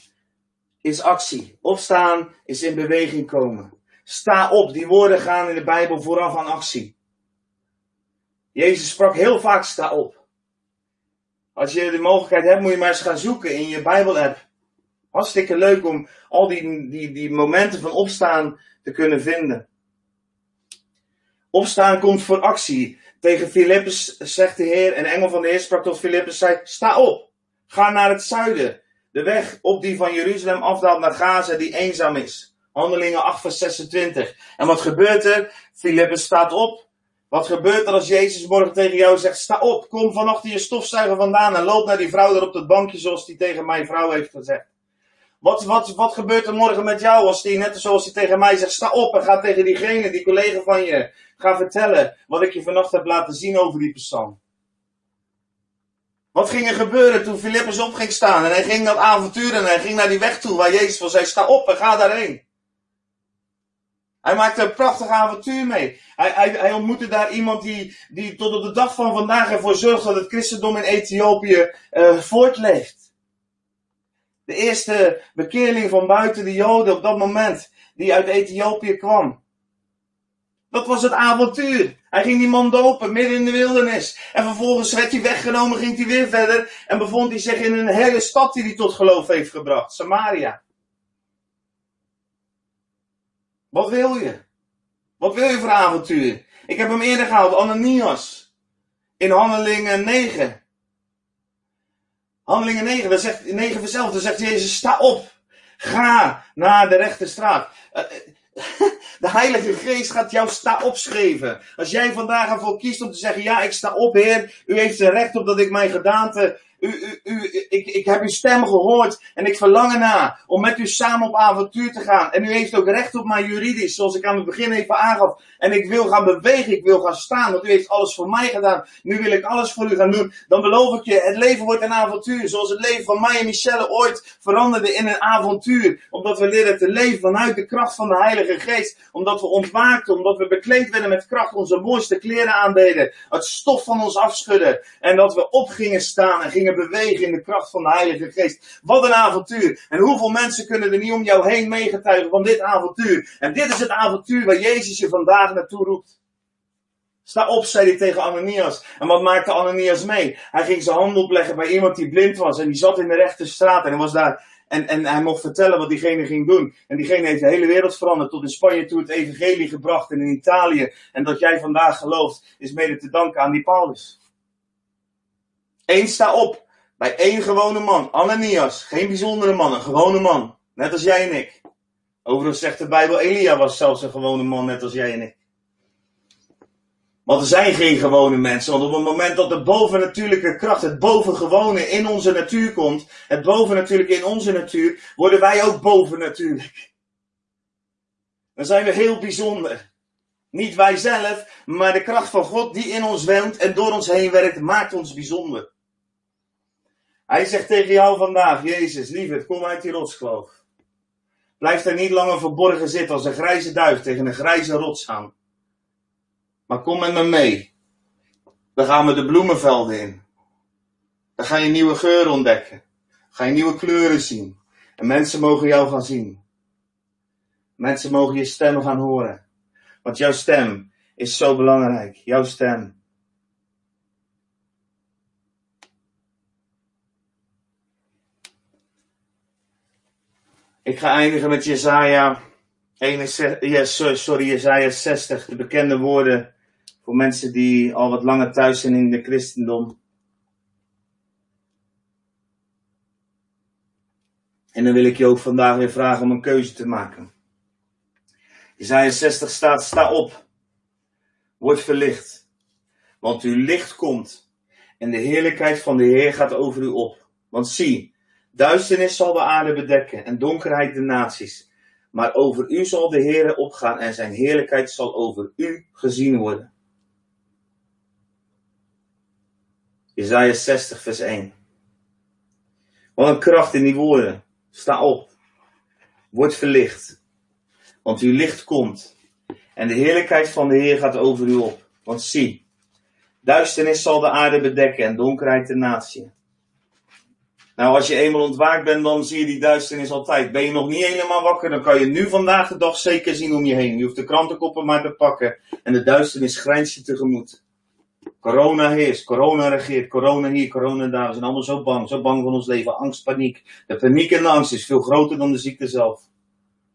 S1: is actie. Opstaan is in beweging komen. Sta op. Die woorden gaan in de Bijbel vooraf aan actie. Jezus sprak heel vaak sta op. Als je de mogelijkheid hebt, moet je maar eens gaan zoeken in je Bijbel-app. Hartstikke leuk om al die, die, die momenten van opstaan te kunnen vinden. Opstaan komt voor actie. Tegen Filippus zegt de Heer, en engel van de Heer sprak tot Filippus, zei, sta op, ga naar het zuiden. De weg op die van Jeruzalem afdaalt naar Gaza, die eenzaam is. Handelingen 8 vers 26. En wat gebeurt er? Filippus staat op. Wat gebeurt er als Jezus morgen tegen jou zegt, sta op, kom vanochtend je stofzuiger vandaan en loop naar die vrouw daar op dat bankje zoals die tegen mijn vrouw heeft gezegd. Wat, wat, wat gebeurt er morgen met jou als die, net zoals hij tegen mij zegt, sta op en ga tegen diegene, die collega van je, ga vertellen wat ik je vannacht heb laten zien over die persoon. Wat ging er gebeuren toen Filippus op ging staan en hij ging dat avontuur en hij ging naar die weg toe waar Jezus van zei, sta op en ga daarheen. Hij maakte een prachtig avontuur mee. Hij, hij, ontmoette daar iemand die, die tot op de dag van vandaag ervoor zorgt dat het christendom in Ethiopië uh, voortleeft. De eerste bekeerling van buiten de Joden op dat moment, die uit Ethiopië kwam. Dat was het avontuur. Hij ging die man dopen, midden in de wildernis. En vervolgens werd hij weggenomen, ging hij weer verder. En bevond hij zich in een hele stad die hij tot geloof heeft gebracht. Samaria. Wat wil je? Wat wil je voor avontuur? Ik heb hem eerder gehaald, Ananias. In Handelingen 9. Handelingen 9, dat zegt, 9 vanzelf, dan zegt Jezus, sta op. Ga naar de rechte straat. Uh, de Heilige Geest gaat jou sta opschrijven. Als jij vandaag ervoor kiest om te zeggen, ja, ik sta op, Heer. U heeft er recht op dat ik mijn gedaante u, u, u, ik, ik heb uw stem gehoord en ik verlang erna om met u samen op avontuur te gaan. En u heeft ook recht op mij juridisch, zoals ik aan het begin even aangaf. En ik wil gaan bewegen, ik wil gaan staan, want u heeft alles voor mij gedaan. Nu wil ik alles voor u gaan doen. Dan beloof ik je, het leven wordt een avontuur. Zoals het leven van mij en Michelle ooit veranderde in een avontuur. Omdat we leren te leven vanuit de kracht van de Heilige Geest. Omdat we ontwaakten, omdat we bekleed werden met kracht, onze mooiste kleren aandeden. Het stof van ons afschudden. En dat we op gingen staan en gingen bewegen in de kracht van de Heilige Geest. Wat een avontuur. En hoeveel mensen kunnen er niet om jou heen meegetuigen van dit avontuur. En dit is het avontuur waar Jezus je vandaag naartoe roept. Sta op, zei hij tegen Ananias. En wat maakte Ananias mee? Hij ging zijn hand opleggen bij iemand die blind was. En die zat in de rechte straat. En hij was daar. En, en hij mocht vertellen wat diegene ging doen. En diegene heeft de hele wereld veranderd. Tot in Spanje toe het evangelie gebracht. En in Italië. En dat jij vandaag gelooft, is mede te danken aan die Paulus. Eén sta op. Bij één gewone man. Ananias. Geen bijzondere man. Een gewone man. Net als jij en ik. Overigens zegt de Bijbel, Elia was zelfs een gewone man, net als jij en ik. Want er zijn geen gewone mensen. Want op het moment dat de bovennatuurlijke kracht, het bovengewone in onze natuur komt, het bovennatuurlijke in onze natuur, worden wij ook bovennatuurlijk. Dan zijn we heel bijzonder. Niet wij zelf, maar de kracht van God die in ons woont en door ons heen werkt, maakt ons bijzonder. Hij zegt tegen jou vandaag, Jezus, lieverd, kom uit die rotskloof. Blijf daar niet langer verborgen zitten als een grijze duif tegen een grijze rots aan. Maar kom met me mee. Dan gaan we de bloemenvelden in. Dan ga je nieuwe geuren ontdekken. Ga je nieuwe kleuren zien. En mensen mogen jou gaan zien. Mensen mogen je stem gaan horen. Want jouw stem is zo belangrijk. Jouw stem. Ik ga eindigen met Jesaja 61, sorry, Jesaja 60, de bekende woorden voor mensen die al wat langer thuis zijn in de christendom. En dan wil ik je ook vandaag weer vragen om een keuze te maken. Jesaja 60 staat, sta op, word verlicht, want uw licht komt en de heerlijkheid van de Heer gaat over u op. Want zie, Duisternis zal de aarde bedekken en donkerheid de naties. Maar over u zal de Heere opgaan en zijn heerlijkheid zal over u gezien worden. Isaiah 60, vers 1. Wat een kracht in die woorden. Sta op. Word verlicht. Want uw licht komt. En de heerlijkheid van de Heer gaat over u op. Want zie, duisternis zal de aarde bedekken en donkerheid de natie. Nou, als je eenmaal ontwaakt bent, dan zie je die duisternis altijd. Ben je nog niet helemaal wakker, dan kan je nu vandaag de dag zeker zien om je heen. Je hoeft de krantenkoppen maar te pakken en de duisternis grijnst je tegemoet. Corona heerst, corona regeert, corona hier, corona daar. We zijn allemaal zo bang, zo bang van ons leven. Angst, paniek. De paniek en de angst is veel groter dan de ziekte zelf.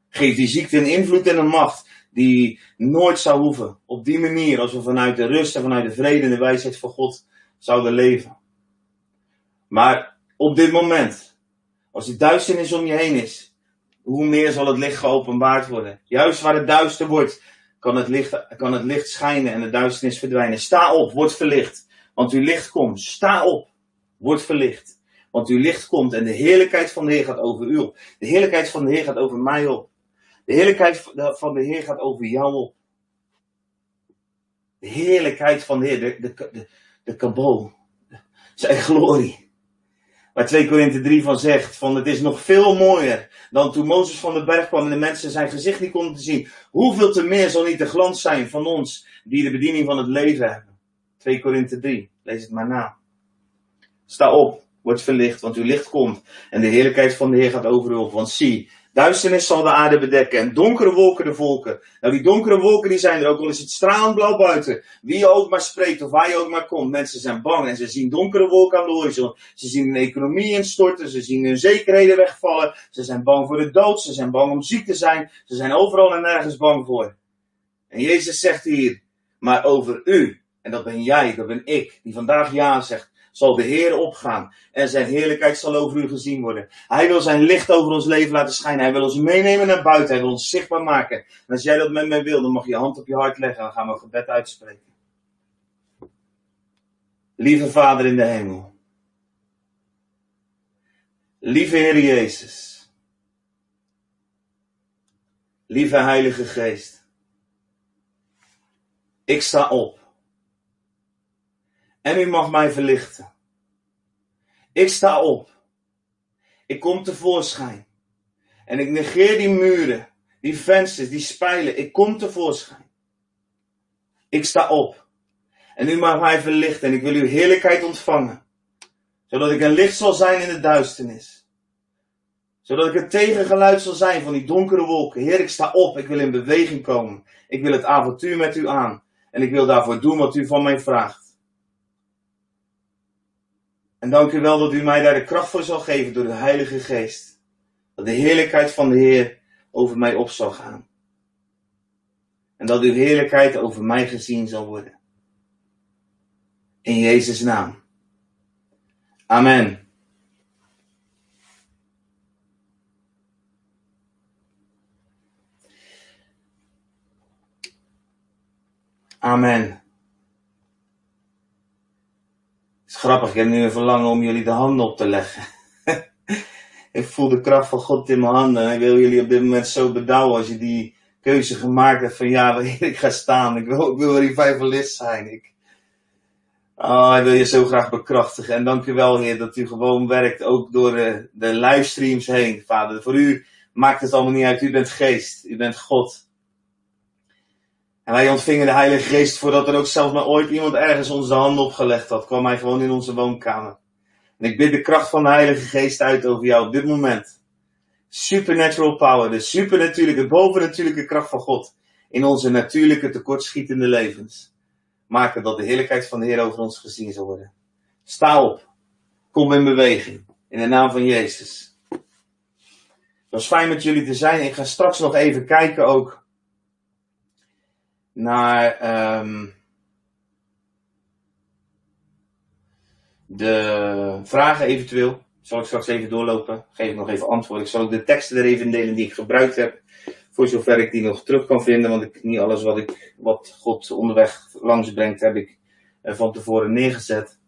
S1: Geef die ziekte een invloed en een macht die nooit zou hoeven. Op die manier, als we vanuit de rust en vanuit de vrede en de wijsheid van God zouden leven. Maar op dit moment. Als die duisternis om je heen is, hoe meer zal het licht geopenbaard worden. Juist waar het duister wordt, kan het licht, kan het licht schijnen en de duisternis verdwijnen. Sta op, word verlicht, want uw licht komt. Sta op, word verlicht, want uw licht komt en de heerlijkheid van de Heer gaat over u op. De heerlijkheid van de Heer gaat over mij op. De heerlijkheid van de Heer gaat over jou op. De heerlijkheid van de Heer, de, de, de, de zijn glorie. Waar 2 Korinthe 3 van zegt, van het is nog veel mooier dan toen Mozes van de berg kwam en de mensen zijn gezicht niet konden zien. Hoeveel te meer zal niet de glans zijn van ons die de bediening van het leven hebben. 2 Korinthe 3, lees het maar na. Sta op, word verlicht, want uw licht komt en de heerlijkheid van de Heer gaat over u op. Want zie, Duisternis zal de aarde bedekken en donkere wolken de volken. Nou, die donkere wolken die zijn er ook, al is het stralend blauw buiten. Wie je ook maar spreekt of waar je ook maar komt. Mensen zijn bang en ze zien donkere wolken aan de horizon. Ze zien hun economie instorten, ze zien hun zekerheden wegvallen. Ze zijn bang voor de dood, ze zijn bang om ziek te zijn. Ze zijn overal en nergens bang voor. En Jezus zegt hier, maar over u, en dat ben jij, dat ben ik, die vandaag ja zegt, zal de Heer opgaan en zijn heerlijkheid zal over u gezien worden. Hij wil zijn licht over ons leven laten schijnen. Hij wil ons meenemen naar buiten. Hij wil ons zichtbaar maken. En als jij dat met mij wil, dan mag je je hand op je hart leggen en gaan we gebed uitspreken. Lieve Vader in de hemel. Lieve Heer Jezus. Lieve Heilige Geest. Ik sta op. En u mag mij verlichten. Ik sta op. Ik kom tevoorschijn. En ik negeer die muren, die vensters, die spijlen. Ik kom tevoorschijn. Ik sta op. En u mag mij verlichten en ik wil uw heerlijkheid ontvangen. Zodat ik een licht zal zijn in de duisternis. Zodat ik een tegengeluid zal zijn van die donkere wolken. Heer, ik sta op. Ik wil in beweging komen. Ik wil het avontuur met u aan. En ik wil daarvoor doen wat u van mij vraagt. En dank u wel dat u mij daar de kracht voor zal geven door de Heilige Geest. Dat de heerlijkheid van de Heer over mij op zal gaan. En dat uw heerlijkheid over mij gezien zal worden. In Jezus' naam. Amen. Amen. is grappig, ik heb nu een verlangen om jullie de handen op te leggen. ik voel de kracht van God in mijn handen en ik wil jullie op dit moment zo bedouwen als je die keuze gemaakt hebt van ja, ik ga staan. Ik wil, ik wil revivalist zijn. Ik, oh, ik wil je zo graag bekrachtigen. En dank wel, Heer, dat u gewoon werkt, ook door de, de livestreams heen, Vader. Voor u maakt het allemaal niet uit. U bent geest, u bent God. En wij ontvingen de Heilige Geest voordat er ook zelfs maar ooit iemand ergens onze handen opgelegd had. Kwam hij gewoon in onze woonkamer. En ik bid de kracht van de Heilige Geest uit over jou op dit moment. Supernatural power, de supernatuurlijke, bovennatuurlijke kracht van God. In onze natuurlijke tekortschietende levens. Maken dat de heerlijkheid van de Heer over ons gezien zal worden. Sta op. Kom in beweging. In de naam van Jezus. Het was fijn met jullie te zijn. Ik ga straks nog even kijken ook naar um, de vragen eventueel. Zal ik straks even doorlopen. Geef ik nog even antwoord. Ik zal ook de teksten er even delen die ik gebruikt heb. Voor zover ik die nog terug kan vinden. Want ik, niet alles wat, ik, wat God onderweg langs brengt heb ik van tevoren neergezet.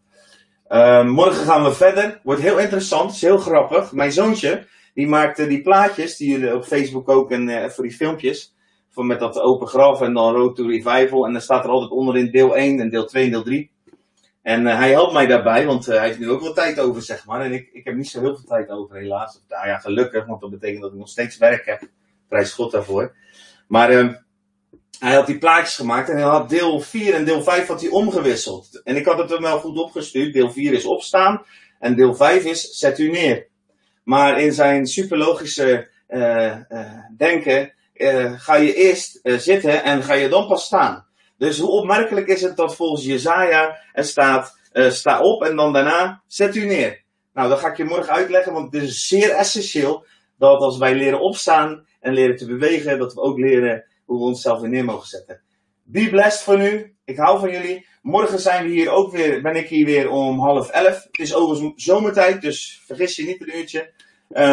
S1: Uh, morgen gaan we verder. Wordt heel interessant. Is heel grappig. Mijn zoontje. Die maakte die plaatjes. Die jullie op Facebook ook. En uh, voor die filmpjes met dat open graf en dan Road to Revival. En dan staat er altijd onderin deel 1 en deel 2 en deel 3. En uh, hij helpt mij daarbij, want uh, hij heeft nu ook wel tijd over, zeg maar. En ik, ik heb niet zo heel veel tijd over, helaas. Nou ja, gelukkig, want dat betekent dat ik nog steeds werk heb. Prijs God daarvoor. Maar uh, hij had die plaatjes gemaakt en hij had deel 4 en deel 5 had hij omgewisseld. En ik had het hem wel goed opgestuurd. Deel 4 is opstaan en deel 5 is zet u neer. Maar in zijn superlogische denken uh, ga je eerst uh, zitten en ga je dan pas staan. Dus hoe opmerkelijk is het dat volgens Jezaja er staat, uh, sta op en dan daarna zet u neer. Nou, dat ga ik je morgen uitleggen, want het is zeer essentieel dat als wij leren opstaan en leren te bewegen, dat we ook leren hoe we onszelf weer neer mogen zetten. Be blessed voor nu. Ik hou van jullie. Morgen zijn we hier ook weer, ben ik hier weer om half elf. Het is overigens zomertijd, dus vergis je niet een uurtje.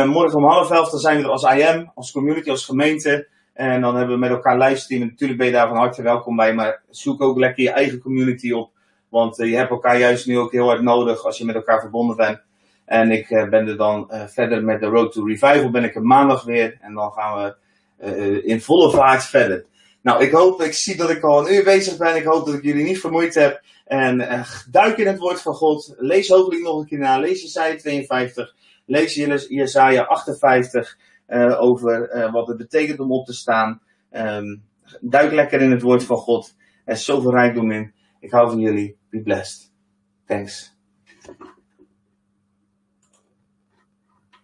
S1: Morgen om half elf, dan zijn we er als IM, als community, als gemeente. En dan hebben we met elkaar livestreamen. Natuurlijk ben je daar van harte welkom bij. Maar zoek ook lekker je eigen community op. Want uh, je hebt elkaar juist nu ook heel hard nodig als je met elkaar verbonden bent. En ik uh, ben er dan uh, verder met de Road to Revival. Ben ik er maandag weer. En dan gaan we in volle vaart verder. Nou, ik hoop, ik zie dat ik al een uur bezig ben. Ik hoop dat ik jullie niet vermoeid heb. En duik in het woord van God. Lees hopelijk nog een keer na. Lees Jesaja 52. Lees Jesaja 58 uh, over uh, wat het betekent om op te staan. Um, duik lekker in het woord van God. Er is zoveel rijkdom in. Ik hou van jullie. Be blessed. Thanks.